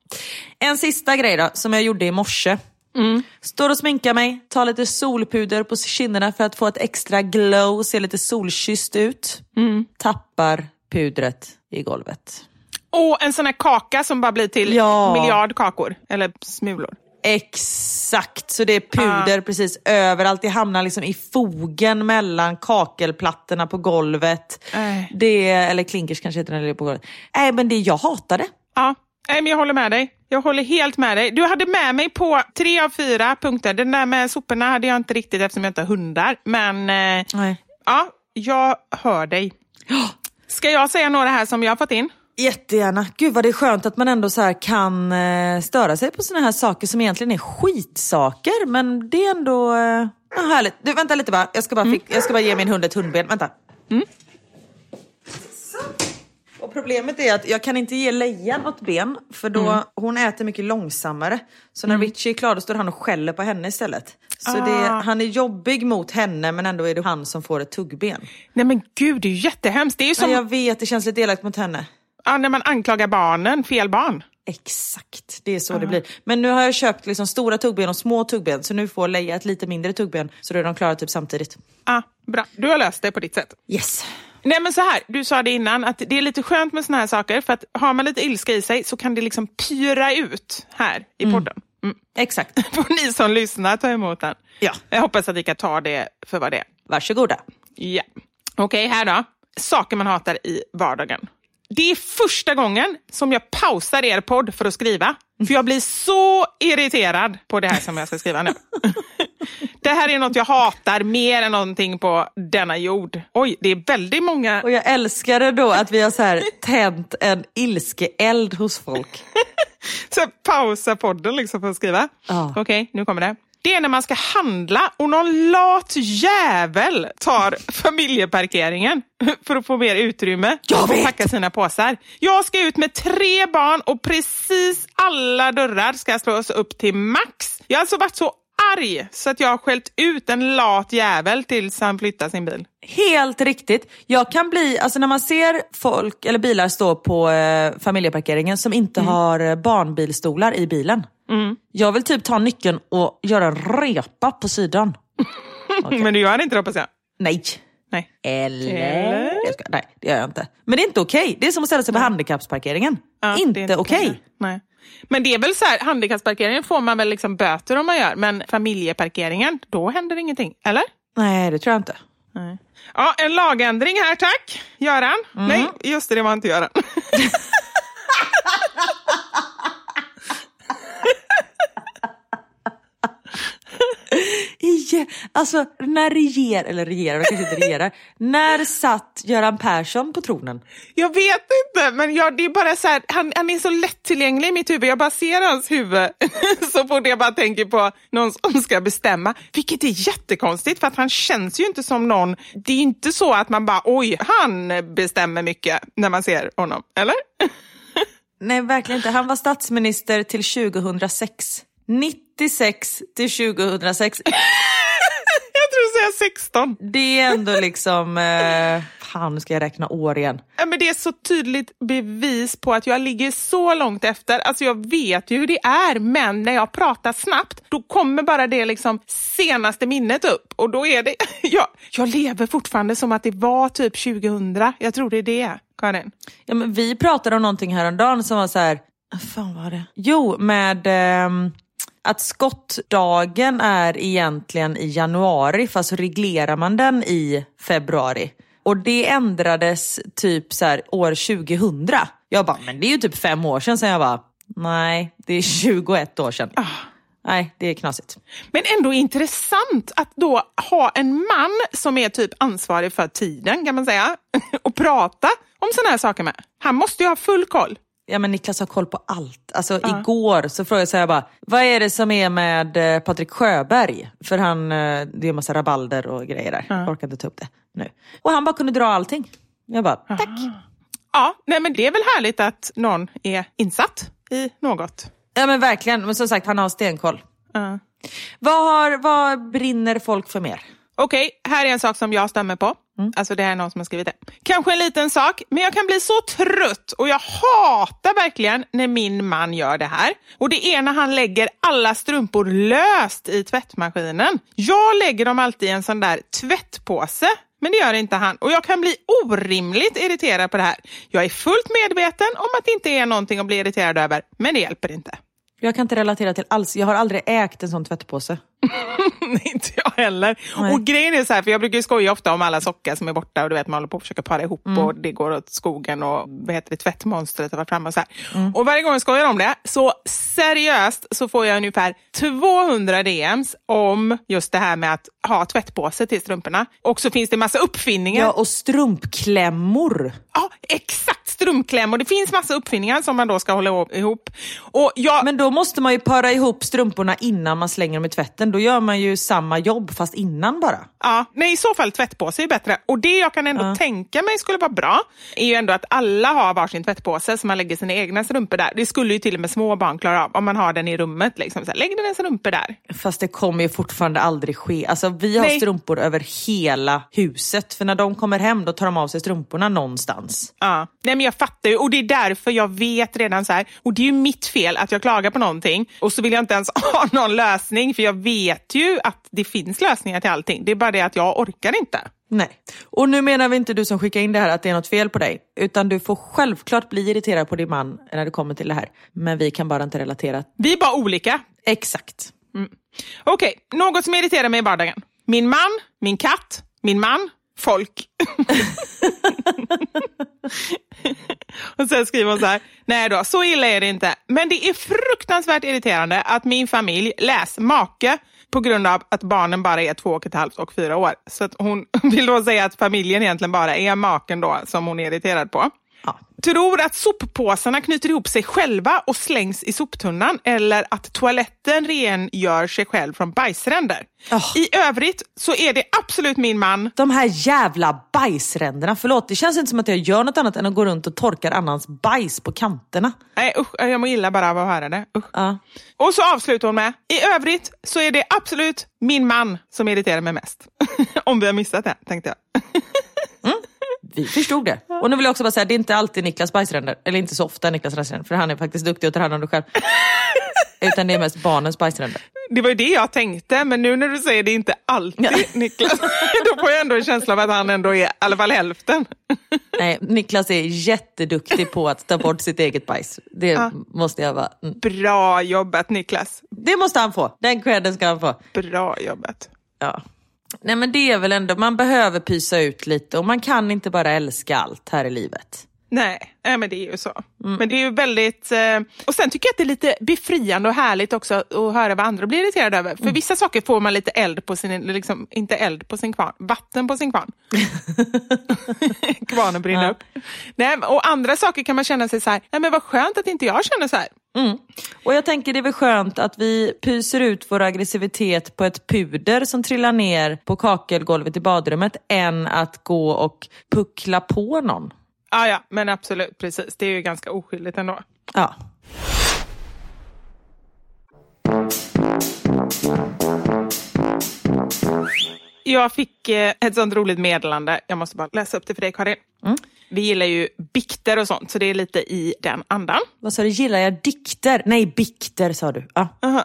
En sista grej då, som jag gjorde i morse. Mm. Står och sminkar mig, tar lite solpuder på kinderna för att få ett extra glow, se lite solkysst ut. Mm. Tappar pudret i golvet. Och en sån här kaka som bara blir till Ja. miljard kakor. Eller smulor. Exakt, så det är puder precis överallt. Det hamnar liksom i fogen mellan kakelplattorna på golvet. Nej. Det, eller klinkers kanske heter den, eller på golvet. Nej men det, jag hatar det. Ja, nej, men jag håller med dig. Jag håller helt med dig. Du hade med mig på tre av fyra punkter. Den där med soporna hade jag inte riktigt eftersom jag inte har hundar. Men eh, Nej. ja, jag hör dig. Ska jag säga några här som jag har fått in? Jättegärna. Gud vad det är skönt att man ändå så kan eh, störa sig på såna här saker som egentligen är skitsaker. Men det är ändå eh, ja, härligt. Du, vänta lite bara. Jag ska bara, fick, jag ska bara ge min hund ett hundben. Vänta. Så. Och problemet är att jag kan inte ge Leia något ben för då hon äter mycket långsammare. Så när Richie är klar då står han och skäller på henne istället. Så det, Ah. han är jobbig mot henne men ändå är det han som får ett tuggben. Nej men gud, det är ju jättehemskt. Det är ju Ja, som jag vet, det känns lite elakt mot henne. ja, när man anklagar barnen, fel barn. Exakt, det är så det blir. Men nu har jag köpt liksom stora tuggben och små tuggben så nu får Leia ett lite mindre tuggben så då är de klara typ samtidigt. Ja, bra. Du har löst det på ditt sätt. Yes. Nej men så här, du sa det innan, att det är lite skönt med såna här saker för att har man lite ilska i sig så kan det liksom pyra ut här i podden. Mm. Exakt. Får ni som lyssnar ta emot den. Ja. Jag hoppas att ni kan ta det för vad det är. Varsågoda. Ja. Okej, här då. Saker man hatar i vardagen. Det är första gången som jag pausar er podd för att skriva. För jag blir så irriterad på det här som jag ska skriva nu. Det här är något jag hatar mer än någonting på denna jord. Oj, det är väldigt många... Och jag älskar det då att vi har så här tänt en ilskeeld hos folk. Så jag pausar podden liksom för att skriva. Ja. Okej, nu kommer det. Det är när man ska handla och någon lat jävel tar familjeparkeringen för att få mer utrymme och packa sina påsar. Jag ska ut med tre barn och precis alla dörrar ska slås upp till max. Jag har alltså varit så arg så att jag har skällt ut en lat jävel tills han flyttar sin bil. Helt riktigt. Jag kan bli, alltså när man ser folk eller bilar stå på eh, familjeparkeringen som inte har eh, barnbilstolar i bilen. Jag vill typ ta nyckeln och göra en repa på sidan. Men du gör inte det hoppas jag. Nej. Nej. Eller? Eller? Nej, det gör jag inte. Men det är inte okej. Det är som att ställa sig på handikappsparkeringen. Ja, inte okej. Nej. Men det är väl så här, handikappsparkeringen får man väl liksom böter om man gör, men familjeparkeringen, då händer ingenting, eller? Nej, det tror jag inte. Nej. Ja, en lagändring här tack. Göran? Nej, just det, det var inte Göran. Igen. Alltså, när reger, eller regerar, kanske inte regerar. när satt Göran Persson på tronen? Jag vet inte, men jag, det är bara så här, han, han är så lättillgänglig i mitt huvud. Jag bara ser hans huvud så fort jag bara tänker på någon som ska bestämma. Vilket är jättekonstigt för att han känns ju inte som någon. Det är inte så att man bara oj, han bestämmer mycket när man ser honom, eller? Nej, verkligen inte. Han var statsminister till 2006. 96 till 2006. Jag tror du säger 16. Det är ändå liksom... Eh, fan, nu ska jag räkna år igen. Ja, men det är så tydligt bevis på att jag ligger så långt efter. Alltså jag vet ju hur det är, men när jag pratar snabbt, då kommer bara det liksom senaste minnet upp. Och då är det... Jag, jag lever fortfarande som att det var typ 2000. Jag tror det är det, Karin. Ja, men vi pratade om någonting häromdagen som var så här... vad fan var det? Jo, med ehm, att skottdagen är egentligen i januari fast så reglerar man den i februari. Och det ändrades typ så här år 2000. Jag bara, men det är ju typ fem år sedan. Sen jag bara, nej, det är 21 år sedan. Nej, det är knasigt. Men ändå intressant att då ha en man som är typ ansvarig för tiden, kan man säga, och prata om sådana här saker med. Han måste ju ha full koll. Ja men Niklas har koll på allt. Alltså igår så frågade jag så här bara, vad är det som är med eh, Patrik Sjöberg? För han, eh, det är en massa rabalder och grejer där. Jag orkar inte ta upp det nu. Och han bara kunde dra allting. Jag bara, tack. Ja, nej men det är väl härligt att någon är insatt i något. Ja men verkligen, men som sagt han har stenkoll. Ja. Vad, har, vad brinner folk för mer? Okej, här är en sak som jag stämmer på. Mm. Alltså det här är någon som har skrivit det. Kanske en liten sak, men jag kan bli så trött och jag hatar verkligen när min man gör det här. Och det är när han lägger alla strumpor löst i tvättmaskinen. Jag lägger dem alltid i en sån där tvättpåse. Men det gör inte han och jag kan bli orimligt irriterad på det här. Jag är fullt medveten om att det inte är någonting att bli irriterad över, men det hjälper inte. Jag kan inte relatera till alls, jag har aldrig ägt en sån tvättpåse. Nej, inte jag heller. Nej. Och grejen är så här, för jag brukar ju skoja ofta om alla sockar som är borta och du vet man håller på att försöka para ihop Mm. och det går åt skogen och vad heter det, tvättmonstret har varit framme och så här. Mm. Och varje gång jag skojar om det, så seriöst så får jag ungefär 200 DMs om just det här med att ha tvättpåse till strumporna. Och så finns det massa uppfinningar. Ja, och strumpklämmor. Ja, exakt! Strumpklämmor. Det finns massa uppfinningar som man då ska hålla ihop. Och jag, Men då måste man ju para ihop strumporna innan man slänger dem i tvätten. Då gör man ju samma jobb fast innan bara. Ja, nej, i så fall tvättpåse är bättre. Och det jag kan ändå tänka mig skulle vara bra är ju ändå att alla har varsin tvättpåse så man lägger sina egna strumpor där. Det skulle ju till och med små barn klara av om man har den i rummet. Liksom. Så här, lägg dina strumpor där. Fast det kommer ju fortfarande aldrig ske. Alltså vi har Nej. strumpor över hela huset. För när de kommer hem då tar de av sig strumporna någonstans. Ja. Nej, men jag fattar ju och det är därför jag vet redan så här. Och det är ju mitt fel att jag klagar på någonting och så vill jag inte ens ha någon lösning för jag vet ju att det finns lösningar till allting. Det är bara det att jag orkar inte. Nej. Och nu menar vi inte du som skickar in det här att det är något fel på dig. Utan du får självklart bli irriterad på din man när det kommer till det här. Men vi kan bara inte relatera. Vi är bara olika. Exakt. Okej, något som irriterar mig i vardagen. Min man, min katt, min man, folk. och sen skriver hon så här, nej då, så illa är det inte. Men det är fruktansvärt irriterande att min familj, läs make, på grund av att barnen bara är två och ett halvt och fyra år. Så att hon vill då säga att familjen egentligen bara är maken då som hon är irriterad på. Ja. Tror att soppåsarna knyter ihop sig själva och slängs i soptunnan eller att toaletten rengör sig själv från bajsränder. Oh. I övrigt så är det absolut min man. De här jävla bajsränderna, förlåt det känns inte som att jag gör något annat än att gå runt och torkar annans bajs på kanterna. Nej usch, jag mår illa bara av att höra det. Ja. Och så avslutar hon med, i övrigt så är det absolut min man som irriterar mig mest. Om vi har missat det, tänkte jag. Vi förstod det. Och nu vill jag också bara säga, det är inte alltid Niklas bajsränder. Eller inte så ofta Niklas bajsränder, för han är faktiskt duktig och tar hand om det själv. Utan det är mest barnens bajsränder. Det var ju det jag tänkte, men nu när du säger det inte alltid Ja. Niklas, då får jag ändå en känsla av att han ändå är i alla fall hälften. Nej, Niklas är jätteduktig på att ta bort sitt eget bajs. Det måste jag vara. Mm. Bra jobbat Niklas. Det måste han få. Den credden ska han få. Bra jobbat. Ja. Nej men det är väl ändå, man behöver pysa ut lite och man kan inte bara älska allt här i livet. Nej, nej, men det är ju så. Men det är ju väldigt... Eh, och sen tycker jag att det är lite befriande och härligt också att höra vad andra blir irriterade över. För vissa saker får man lite eld på sin, liksom, inte eld på sin kvarn, vatten på sin kvarn. Kvarnen brinner Ja. upp. Nej, och andra saker kan man känna sig så här, nej men vad skönt att inte jag känner så här. Och jag tänker det är väl skönt att vi pyser ut vår aggressivitet på ett puder som trillar ner på kakelgolvet i badrummet än att gå och puckla på någon. Ja, ja, men absolut, precis. Det är ju ganska oskyldigt ändå. Ja. Jag fick eh, ett sånt roligt meddelande. Jag måste bara läsa upp det för dig, Karin. Vi gillar ju bikter och sånt, så det är lite i den andan. Vad sa du, gillar jag dikter? Nej, bikter sa du. Ja.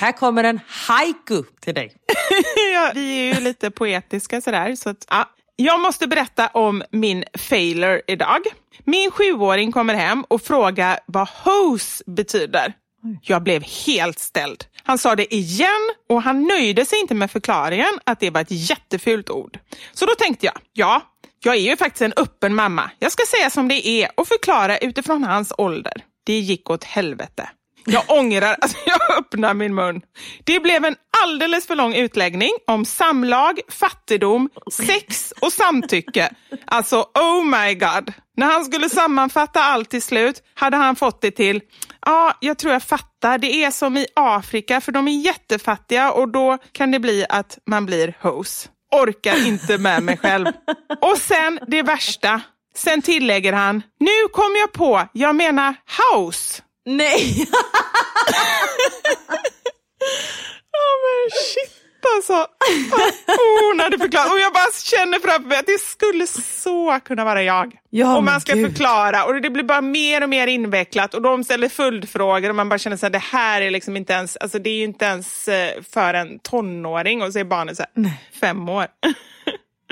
Här kommer en haiku till dig. ja, vi är ju lite poetiska sådär. Så att, ja. Jag måste berätta om min failure idag. Min sjuåring kommer hem och frågar vad hose betyder. Jag blev helt ställd. Han sa det igen och han nöjde sig inte med förklaringen att det var ett jättefult ord. Så då tänkte jag, ja, jag är ju faktiskt en öppen mamma. Jag ska säga som det är och förklara utifrån hans ålder. Det gick åt helvete. Jag ångrar att jag öppnar min mun. Det blev en alldeles för lång utläggning om samlag, fattigdom, sex och samtycke. Alltså, oh my god. När han skulle sammanfatta allt till slut hade han fått det till Ja, jag tror jag fattar. Det är som i Afrika, för de är jättefattiga och då kan det bli att man blir hos. Orkar inte med mig själv. Och sen det värsta. Sen tillägger han, nu kom jag på, jag menar house. Nej! Ja men shit alltså. Oh, hon hade förklarat. Och jag bara känner framför mig att det skulle så kunna vara jag. Ja, och man ska gud. förklara och det blir bara mer och mer invecklat och de ställer följdfrågor och man bara känner att det här är liksom inte ens, alltså det är ju inte ens eh, för en tonåring och så är barnet så här, fem år.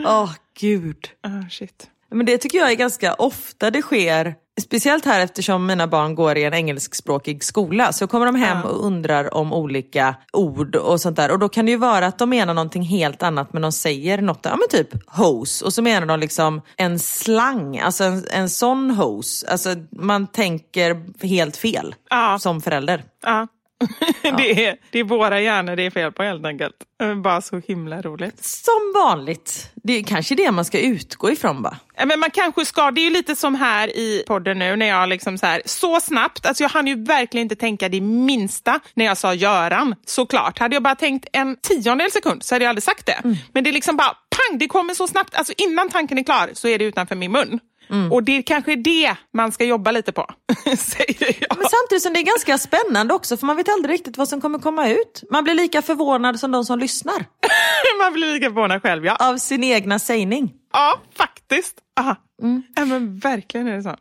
Åh gud. Ah, shit. Men det tycker jag är ganska ofta det sker. Speciellt här eftersom mina barn går i en engelskspråkig skola. Så kommer de hem och undrar om olika ord och sånt där. Och då kan det ju vara att de menar någonting helt annat men de säger något, ja men typ hose. Och så menar de liksom en slang, alltså en, en sån hose. Alltså man tänker helt fel Ja. som förälder. Ja. det, är, det är våra hjärnor det är fel på helt enkelt. Eh, Bara så himla roligt. Som vanligt. Det är kanske det man ska utgå ifrån. Ja, Men man kanske ska, det är ju lite som här i podden nu när jag liksom så här, så snabbt, alltså jag hann ju verkligen inte tänka det minsta när jag sa Göran, såklart. Hade jag bara tänkt en tiondel sekund så hade jag aldrig sagt det. Men det är liksom bara pang, det kommer så snabbt, alltså innan tanken är klar så är det utanför min mun. Och det är kanske det man ska jobba lite på, säger jag. Men samtidigt som det är ganska spännande också för man vet aldrig riktigt vad som kommer komma ut. Man blir lika förvånad som de som lyssnar man blir lika förvånad själv, ja. av sin egna sägning. Ja, faktiskt. Aha. Ja, men verkligen är det så.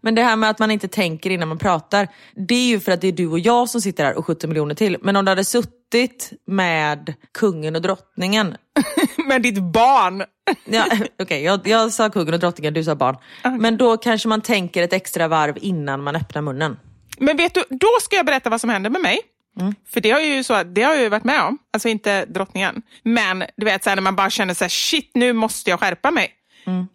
Men det här med att man inte tänker innan man pratar, det är ju för att det är du och jag som sitter här och 70 miljoner till. Men om du hade suttit med kungen och drottningen. Men ditt barn. Ja, Okej, jag, jag sa kungen och drottningen, du sa barn. Men då kanske man tänker ett extra varv innan man öppnar munnen. Men vet du, då ska jag berätta vad som händer med mig. För det har, ju så, det har jag ju varit med om, alltså inte drottningen. Men du vet så här, när man bara känner så här, shit nu måste jag skärpa mig.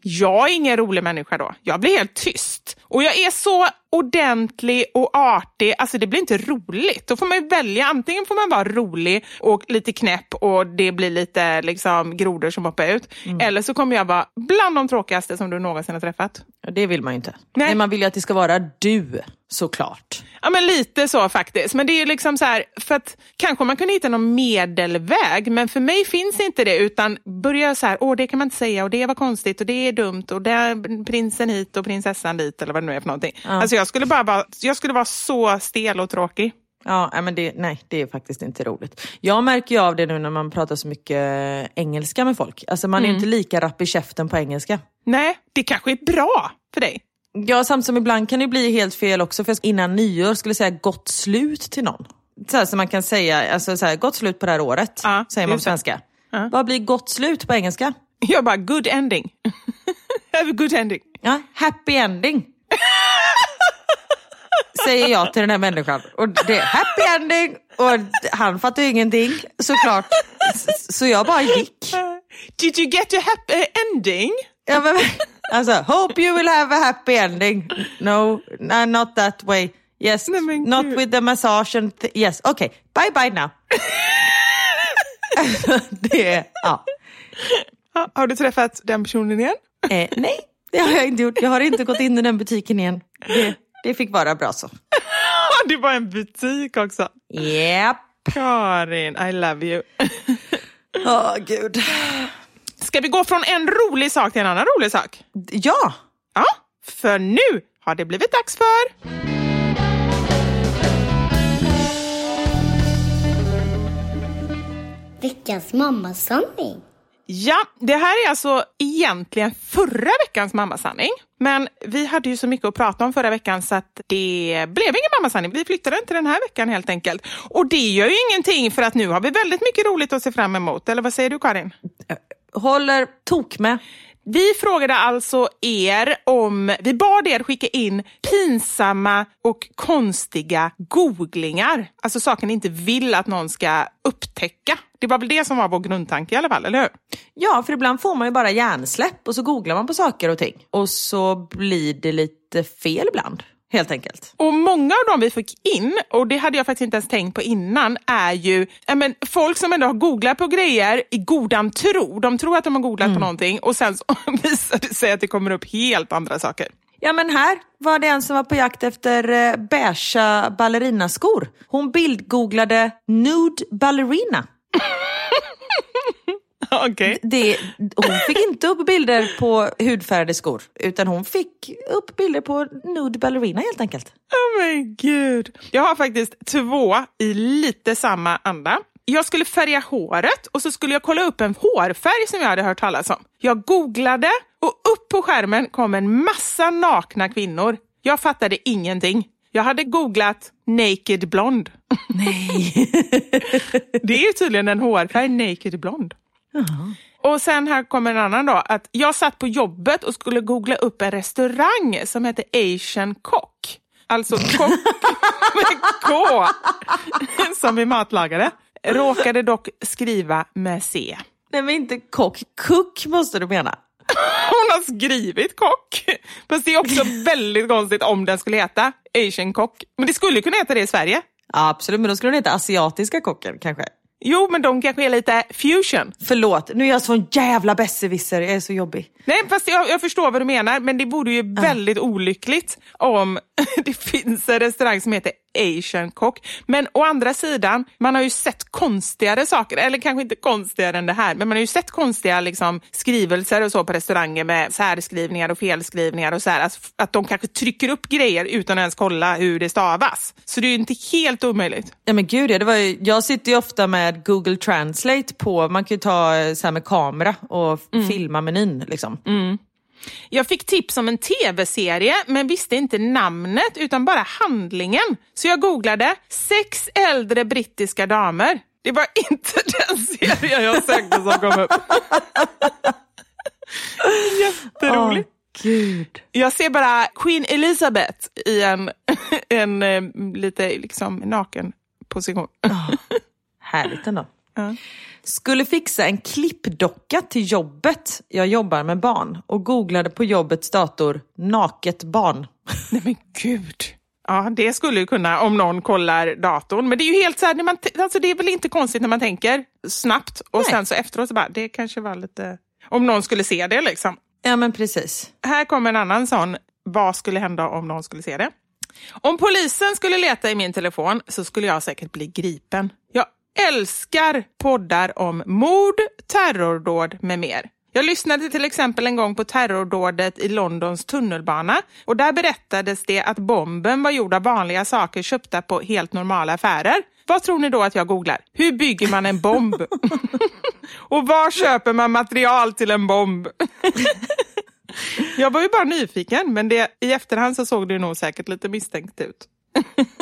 Jag är ingen rolig människa då. Jag blir helt tyst. Och jag är så ordentlig och artig, alltså det blir inte roligt. Då får man ju välja, antingen får man vara rolig och lite knäpp och det blir lite liksom, grodor som hoppar ut. Mm. Eller så kommer jag vara bland de tråkigaste som du någonsin har träffat. Det vill man ju inte. Nej. Nej. man vill ju att det ska vara du, såklart. Ja men lite så faktiskt. Men det är ju liksom så här, för att kanske man kunde hitta någon medelväg, men för mig finns inte det utan börja så här, åh det kan man inte säga och det var konstigt och det är dumt och det är prinsen hit och prinsessan dit eller vad det nu är för någonting. Alltså jag skulle bara jag skulle vara så stel och tråkig. Ja, men det, nej, det är faktiskt inte roligt. Jag märker ju av det nu när man pratar så mycket engelska med folk. Alltså man är inte lika rapp i käften på engelska. Nej, det kanske är bra för dig. Ja, samtidigt som ibland kan det bli helt fel också. För innan nyår skulle jag säga gott slut till någon. Så här som man kan säga, alltså så här, gott slut på det här året, Ja, säger man på svenska. Vad blir gott slut på engelska? Jag bara, good ending. Have a good ending. Ja, happy ending. Säger jag till den här människan. Och det är happy ending och han fattar ju ingenting såklart. Så jag bara gick. Did you get a happy ending? Ja, men, alltså, hope you will have a happy ending. No, no not that way. Yes, Nej, not gud. with the massage and th- yes, okay, bye bye now. det. Ja, har du träffat den personen igen? Eh, nej, det har jag inte gjort. Jag har inte gått in i den butiken igen. Det, det fick vara bra så. det var en butik också. Japp. Karin, I love you. Åh gud. Ska vi gå från en rolig sak till en annan rolig sak? Ja, Ja, för nu har det blivit dags för... Veckans mammasanning. Ja, det här är alltså egentligen förra veckans mammasanning. Men vi hade ju så mycket att prata om förra veckan så att det blev ingen mammasanning. Vi flyttade den till den här veckan helt enkelt. Och det gör ju ingenting för att nu har vi väldigt mycket roligt att se fram emot. Eller vad säger du Karin? Eh, håller tok med. Vi frågade alltså er om, vi bad er skicka in pinsamma och konstiga googlingar. Alltså saker ni inte vill att någon ska upptäcka. Det var väl det som var vår grundtanke i alla fall, eller hur? Ja, för ibland får man ju bara hjärnsläpp och så googlar man på saker och ting. Och så blir det lite fel ibland, helt enkelt. Och många av dem vi fick in, och det hade jag faktiskt inte ens tänkt på innan, är ju men, folk som ändå har googlat på grejer i godan tro. De tror att de har googlat på någonting och sen visar det sig att det kommer upp helt andra saker. Ja men här var det en som var på jakt efter eh, beiga ballerinaskor. Hon bildgooglade nude ballerina. Okej. Det, hon fick inte upp bilder på hudfärgade skor utan hon fick upp bilder på nude ballerina helt enkelt. Oh men gud. Jag har faktiskt två i lite samma anda. Jag skulle färga håret och så skulle jag kolla upp en hårfärg som jag hade hört talas om. Jag googlade och upp på skärmen kom en massa nakna kvinnor. Jag fattade ingenting. Jag hade googlat naked blond. Nej. Det är ju tydligen en hårfärg, naked blond. Och sen här kommer en annan då, att jag satt på jobbet och skulle googla upp en restaurang som heter Asian Cock. Alltså kock med K, som vi matlagade. Råkade dock skriva med C. Nej men inte kock, cook måste du mena. Hon har skrivit kock. Fast det är också väldigt konstigt om den skulle heta Asian Cock. Men det skulle kunna heta det i Sverige. Ja, absolut, men då skulle den heta asiatiska kocken kanske. Jo, men de kanske är lite fusion. Förlåt, nu är jag sån jävla besserwisser, jag är så jobbig. Nej, fast jag, jag förstår vad du menar, men det vore ju väldigt olyckligt om det finns en restaurang som heter Asian Cock. Men å andra sidan, man har ju sett konstigare saker, eller kanske inte konstigare än det här, men man har ju sett konstiga liksom, skrivelser och så på restauranger med särskrivningar och felskrivningar och så här, att, att de kanske trycker upp grejer utan att ens kolla hur det stavas. Så det är ju inte helt omöjligt. Ja men gud ja, det var ju, jag sitter ju ofta med Google Translate på, man kan ju ta eh, så här med kamera och Mm. filma menyn liksom. Jag fick tips om en tv-serie men visste inte namnet utan bara handlingen. Så jag googlade sex äldre brittiska damer. Det var inte den serien jag sökte som kom upp. Jätteroligt. Åh, gud. Jag ser bara Queen Elizabeth i en, en eh, lite liksom naken position. Härligt ändå. Ja. Skulle fixa en klippdocka till jobbet. Jag jobbar med barn och googlade på jobbets dator naket barn. Nej men gud. Ja, det skulle ju kunna om någon kollar datorn. Men det är ju helt så här, när man alltså det är väl inte konstigt när man tänker snabbt och Nej. sen så efteråt så bara, det kanske var lite... Om någon skulle se det liksom. Ja men precis. Här kommer en annan sån, vad skulle hända om någon skulle se det? Om polisen skulle leta i min telefon så skulle jag säkert bli gripen. Jag älskar poddar om mord, terrordåd med mer. Jag lyssnade till exempel en gång på terrordådet i Londons tunnelbana och där berättades det att bomben var gjord av vanliga saker köpta på helt normala affärer. Vad tror ni då att jag googlar? Hur bygger man en bomb? och var köper man material till en bomb? Jag var ju bara nyfiken, men det, i efterhand så såg det nog säkert lite misstänkt ut.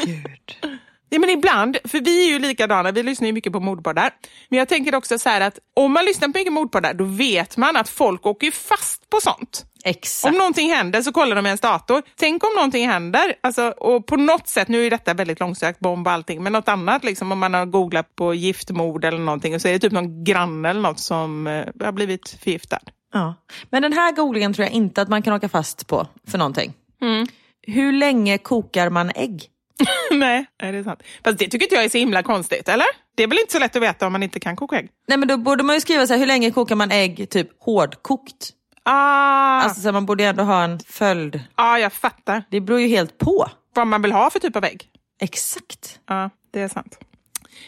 Gud. Ja, men ibland, för vi är ju likadana, vi lyssnar ju mycket på mordpoddar. Men jag tänker också så att om man lyssnar på mycket mordpoddar, då vet man att folk åker fast på sånt. Exakt. Om någonting händer så kollar de i ens dator. Tänk om någonting händer, alltså, och på något sätt, nu är detta väldigt långsökt, bomb och allting, men något annat, liksom, om man har googlat på giftmord eller någonting och så är det typ någon granne eller något som eh, har blivit förgiftad. Ja. Men den här googlingen tror jag inte att man kan åka fast på för någonting. Mm. Hur länge kokar man ägg? Nej, nej, det är sant. Fast det tycker inte jag är så himla konstigt, eller? Det är väl inte så lätt att veta om man inte kan koka ägg? Nej men då borde man ju skriva så här, hur länge kokar man ägg typ hårdkokt? Ah, Alltså så man borde ju ändå ha en följd. ah, jag fattar. Det beror ju helt på. Vad man vill ha för typ av ägg. Exakt. Ja, det är sant.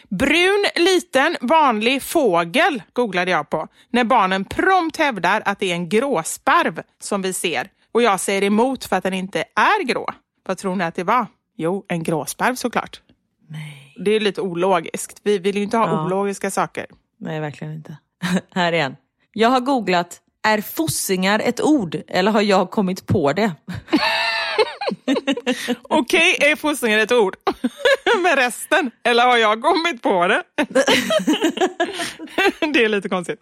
Brun, liten, vanlig fågel googlade jag på när barnen prompt hävdar att det är en gråsparv som vi ser och jag säger emot för att den inte är grå. Vad tror ni att det var? Jo, en gråsparv såklart. Nej. Det är lite ologiskt. Vi vill ju inte ha Ja. ologiska saker. Nej, verkligen inte. här igen. Jag har googlat, är fossingar ett ord eller har jag kommit på det? Okej, är fostringen ett ord? Men resten? Eller har jag kommit på det? det är lite konstigt.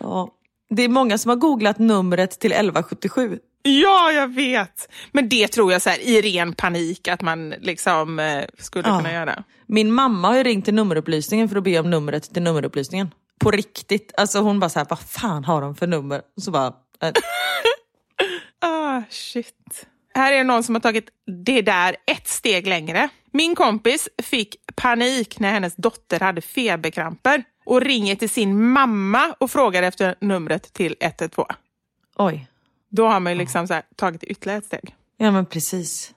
Ja. Det är många som har googlat numret till 1177. Ja, jag vet. Men det tror jag så här, i ren panik att man liksom eh, skulle Ja. kunna göra. Min mamma har ringt till nummerupplysningen för att be om numret till nummerupplysningen. På riktigt. Alltså hon bara så här, vad fan har de för nummer? Och så bara, äh, Ah, shit. Här är någon som har tagit det där ett steg längre. Min kompis fick panik när hennes dotter hade feberkramper och ringer till sin mamma och frågar efter numret till 112. oj. Då har man ju liksom här, tagit ytterligare ett steg. Ja men precis.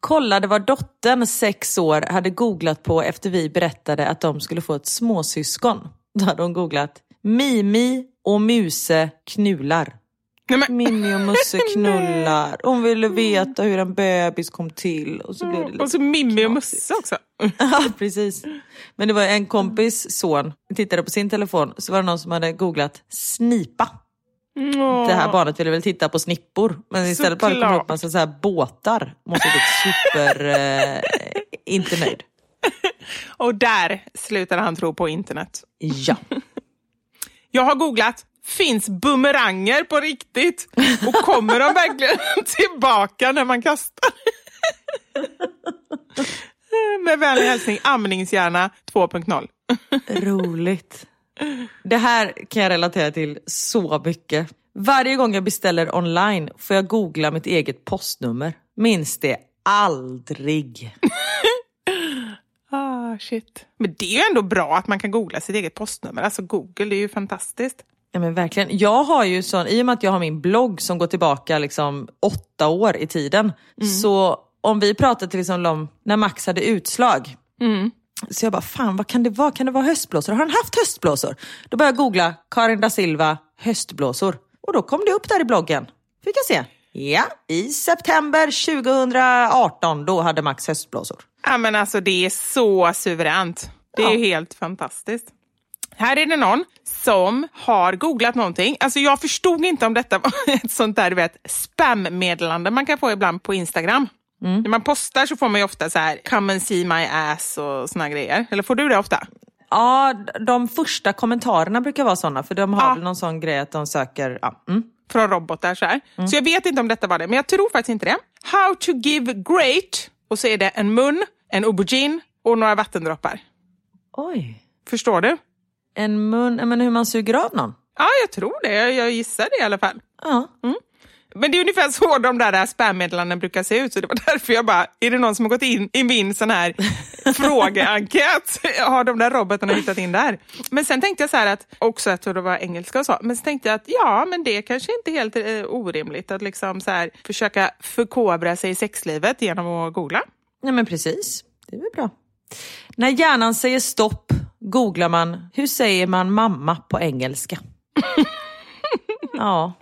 Kollade vad dottern, sex år, hade googlat på efter vi berättade att de skulle få ett småsyskon. Då hade hon googlat Mimi och Muse knular. Nej, men, Mimmi och Musse knullar. Hon ville veta hur en bebis kom till. Och så blev det lite... och så Mimmi och. Musse också. Ja, precis. Men det var en kompis son, tittade på sin telefon, så var det någon som hade googlat snipa. Åh. Det här barnet ville väl titta på snippor, men istället bara kom det upp massa så här båtar. Måste blivit super, eh, inte nöjd. Och där slutade han tro på internet. Ja. Jag har googlat, finns bumeranger på riktigt? Och kommer de verkligen tillbaka när man kastar? Med vänlig hälsning, amningshjärna 2.0. Roligt. Det här kan jag relatera till så mycket. Varje gång jag beställer online får jag googla mitt eget postnummer. Minns det aldrig. Ah, shit. Men det är ju ändå bra att man kan googla sitt eget postnummer. Alltså Google, är ju fantastiskt. Ja, men verkligen. Jag har ju sån, I och med att jag har min blogg som går tillbaka liksom åtta år i tiden. Så om vi pratar till exempel om när Max hade utslag. Så jag bara, fan vad kan det vara? Kan det vara höstblåsor? Har han haft höstblåsor? Då började jag googla Karin da Silva höstblåsor. Och då kom det upp där i bloggen. Fick jag se. Ja, i september 2018 då hade Max höstblåsor. Ja, men alltså det är så suveränt. Det är Ja. helt fantastiskt. Här är det någon som har googlat någonting. Alltså jag förstod inte om detta var ett sånt där du vet, spam-meddelande man kan få ibland på Instagram. När man postar så får man ju ofta så här, come and see my ass och såna grejer. Eller får du det ofta? Ja, de första kommentarerna brukar vara sådana för de har Ja. väl någon sån grej att de söker... Ja. Mm. Från robotar så här. Så jag vet inte om detta var det, men jag tror faktiskt inte det. How to give great. Och så är det en mun, en aubergine och några vattendroppar. Oj. Förstår du? En mun, men hur man suger av någon? Ja, jag tror det. Jag, jag gissar det i alla fall. Ja. Men det är ungefär så de där spammeddelandena brukar se ut. Så det var därför jag bara, är det någon som har gått in i min sån här frågeenkät? Har de där robotarna hittat in där? Men sen tänkte jag så här att, också att det var engelska och så, men så tänkte jag att ja, men det är kanske inte är helt eh, orimligt att liksom så här, försöka förkovra sig i sexlivet genom att googla. Nej men precis, det är väl bra. När hjärnan säger stopp googlar man, hur säger man mamma på engelska? ja,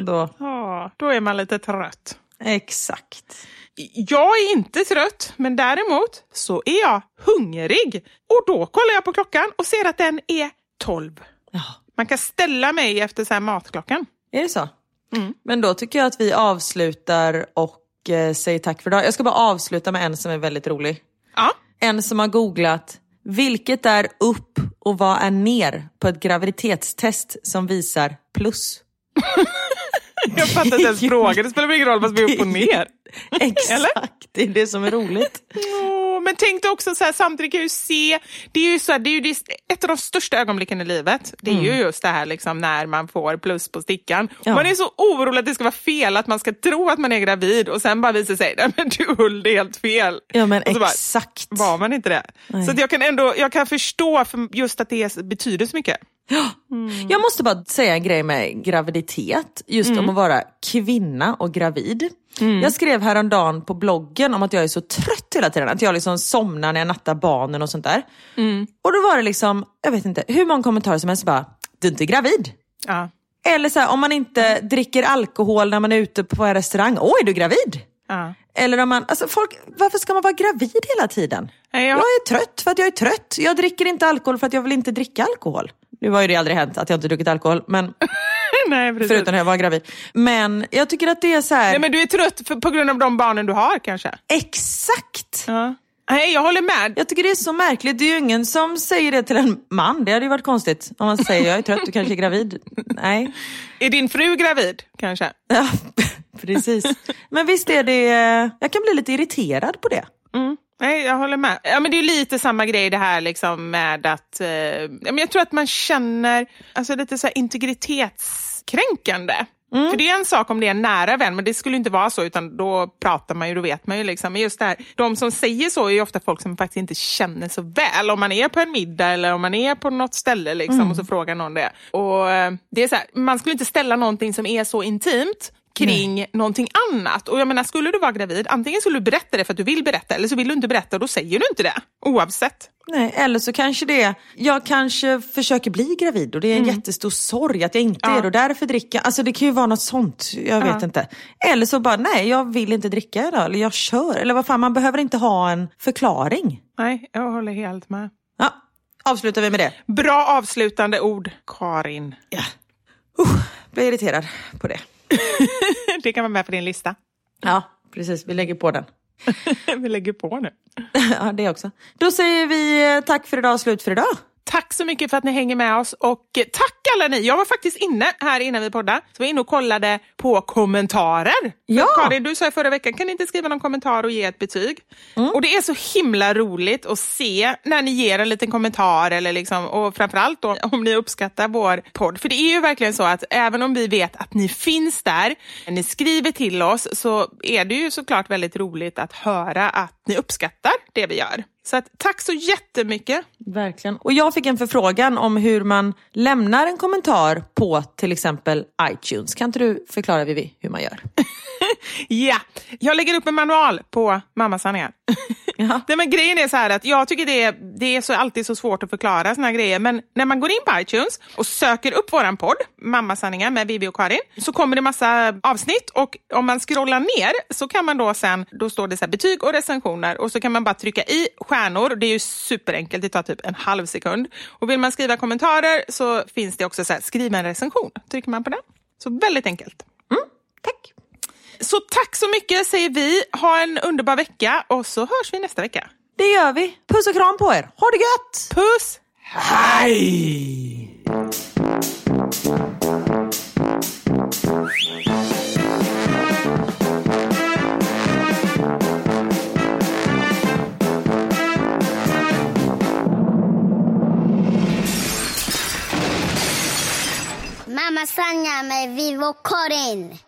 då. Ja, då är man lite trött. Exakt. Jag är inte trött, men däremot så är jag hungrig. Och då kollar jag på klockan och ser att den är 12. Ja. Man kan ställa mig efter så matklockan. Är det så? Men då tycker jag att vi avslutar och eh, säger tack för idag. Jag ska bara avsluta med en som är väldigt rolig. Ja, En som har googlat vilket är upp och vad är ner på ett graviditetstest som visar plus. jag fattar inte ens frågan. Det spelar väl ingen roll vad som är upp och ner. Exakt, det är det som är roligt. Åh, men tänk dig också så här, samtidigt kan jag ju se, det är ju, så här, det är ju det, ett av de största ögonblicken i livet. Det är ju just det här liksom, när man får plus på stickan. Ja. Man är så orolig att det ska vara fel, att man ska tro att man är gravid och sen bara visar sig, nej men du höll det helt fel. Ja men så bara, exakt. var man inte det. Nej. Så jag kan ändå jag kan förstå för just att det betyder så mycket. Jag måste bara säga en grej med graviditet, just Mm. om att vara kvinna och gravid. Jag skrev häromdagen på bloggen om att jag är så trött hela tiden, att jag liksom somnar när jag nattar barnen och sånt där. Mm. Och då var det liksom, jag vet inte, hur många kommentarer som helst bara, du är inte gravid. Ja. Eller så här, om man inte dricker alkohol när man är ute på en restaurang, åh är du gravid? Ja. Eller om man, alltså folk, varför ska man vara gravid hela tiden? Jag- Jag är trött för att jag är trött. Jag dricker inte alkohol för att jag vill inte dricka alkohol. Nu har ju det aldrig hänt att jag inte druckit alkohol, men nej, precis. förutom när jag var gravid. Men jag tycker att det är så här, Nej, men du är trött för, på grund av de barnen du har kanske? exakt! Ja. Nej, jag håller med. Jag tycker det är så märkligt. Det är ju ingen som säger det till en man. Det hade ju varit konstigt om man säger jag är trött, du kanske är gravid. Nej. Är din fru gravid kanske? Ja, precis. Men visst är det, jag kan bli lite irriterad på det. Nej, jag håller med. Ja, men det är lite samma grej det här liksom med att... Eh, men jag tror att man känner alltså, lite så här integritetskränkande. För det är en sak om det är en nära vän, men det skulle inte vara så, utan då pratar man ju, då vet man ju. Liksom. Men just det här, de som säger så är ju ofta folk som faktiskt inte känner så väl. Om man är på en middag eller om man är på något ställe liksom, och så frågar någon det. Och eh, det är så här, Man skulle inte ställa någonting som är så intimt kring någonting annat. Och jag menar, skulle du vara gravid, antingen skulle du berätta det för att du vill berätta, eller så vill du inte berätta och då säger du inte det. Oavsett. Nej, eller så kanske det jag kanske försöker bli gravid och det är en jättestor sorg att jag inte Ja. är det och därför dricker. Alltså det kan ju vara något sånt, jag vet inte. Eller så bara, nej jag vill inte dricka idag, eller jag kör. Eller vad fan, man behöver inte ha en förklaring. Nej, jag håller helt med. Ja, avslutar vi med det. Bra avslutande ord, Karin. Ja. Uh, blir irriterad på det. Det kan vara med på din lista. Ja, precis. Vi lägger på den. Vi lägger på nu. ja, det också. Då säger vi eh, tack för idag och slut för idag. Tack så mycket för att ni hänger med oss och tack alla ni. Jag var faktiskt inne här innan vi poddade, så var inne och kollade på kommentarer. Ja. För Karin, du sa i förra veckan, kan ni inte skriva någon kommentar och ge ett betyg? Och det är så himla roligt att se när ni ger en liten kommentar eller liksom, och framförallt då, om ni uppskattar vår podd. För det är ju verkligen så att även om vi vet att ni finns där, ni skriver till oss, så är det ju såklart väldigt roligt att höra att ni uppskattar det vi gör. Så att, tack så jättemycket. Verkligen. Och jag fick en förfrågan om hur man lämnar en kommentar på till exempel iTunes. Kan inte du förklara Vivi hur man gör? Ja, jag lägger upp en manual på Mammasanningar. Ja. Nej, men grejen är så här att jag tycker det är, det är så, alltid så svårt att förklara såna här grejer. Men när man går in på iTunes och söker upp våran podd, Mammasanningar med Vivi och Karin, så kommer det massa avsnitt och om man scrollar ner så kan man då sen, då står det så här betyg och recensioner och så kan man bara trycka i stjärnor. Det är ju superenkelt, det tar typ en halv sekund. Och vill man skriva kommentarer så finns det också så här, skriv en recension. Trycker man på den. Så väldigt enkelt. Mm, tack. Så tack så mycket säger vi. Ha en underbar vecka och så hörs vi nästa vecka. Det gör vi. Puss och kram på er. Ha det gött! Puss! Mamma slangade mig Vivo Karin.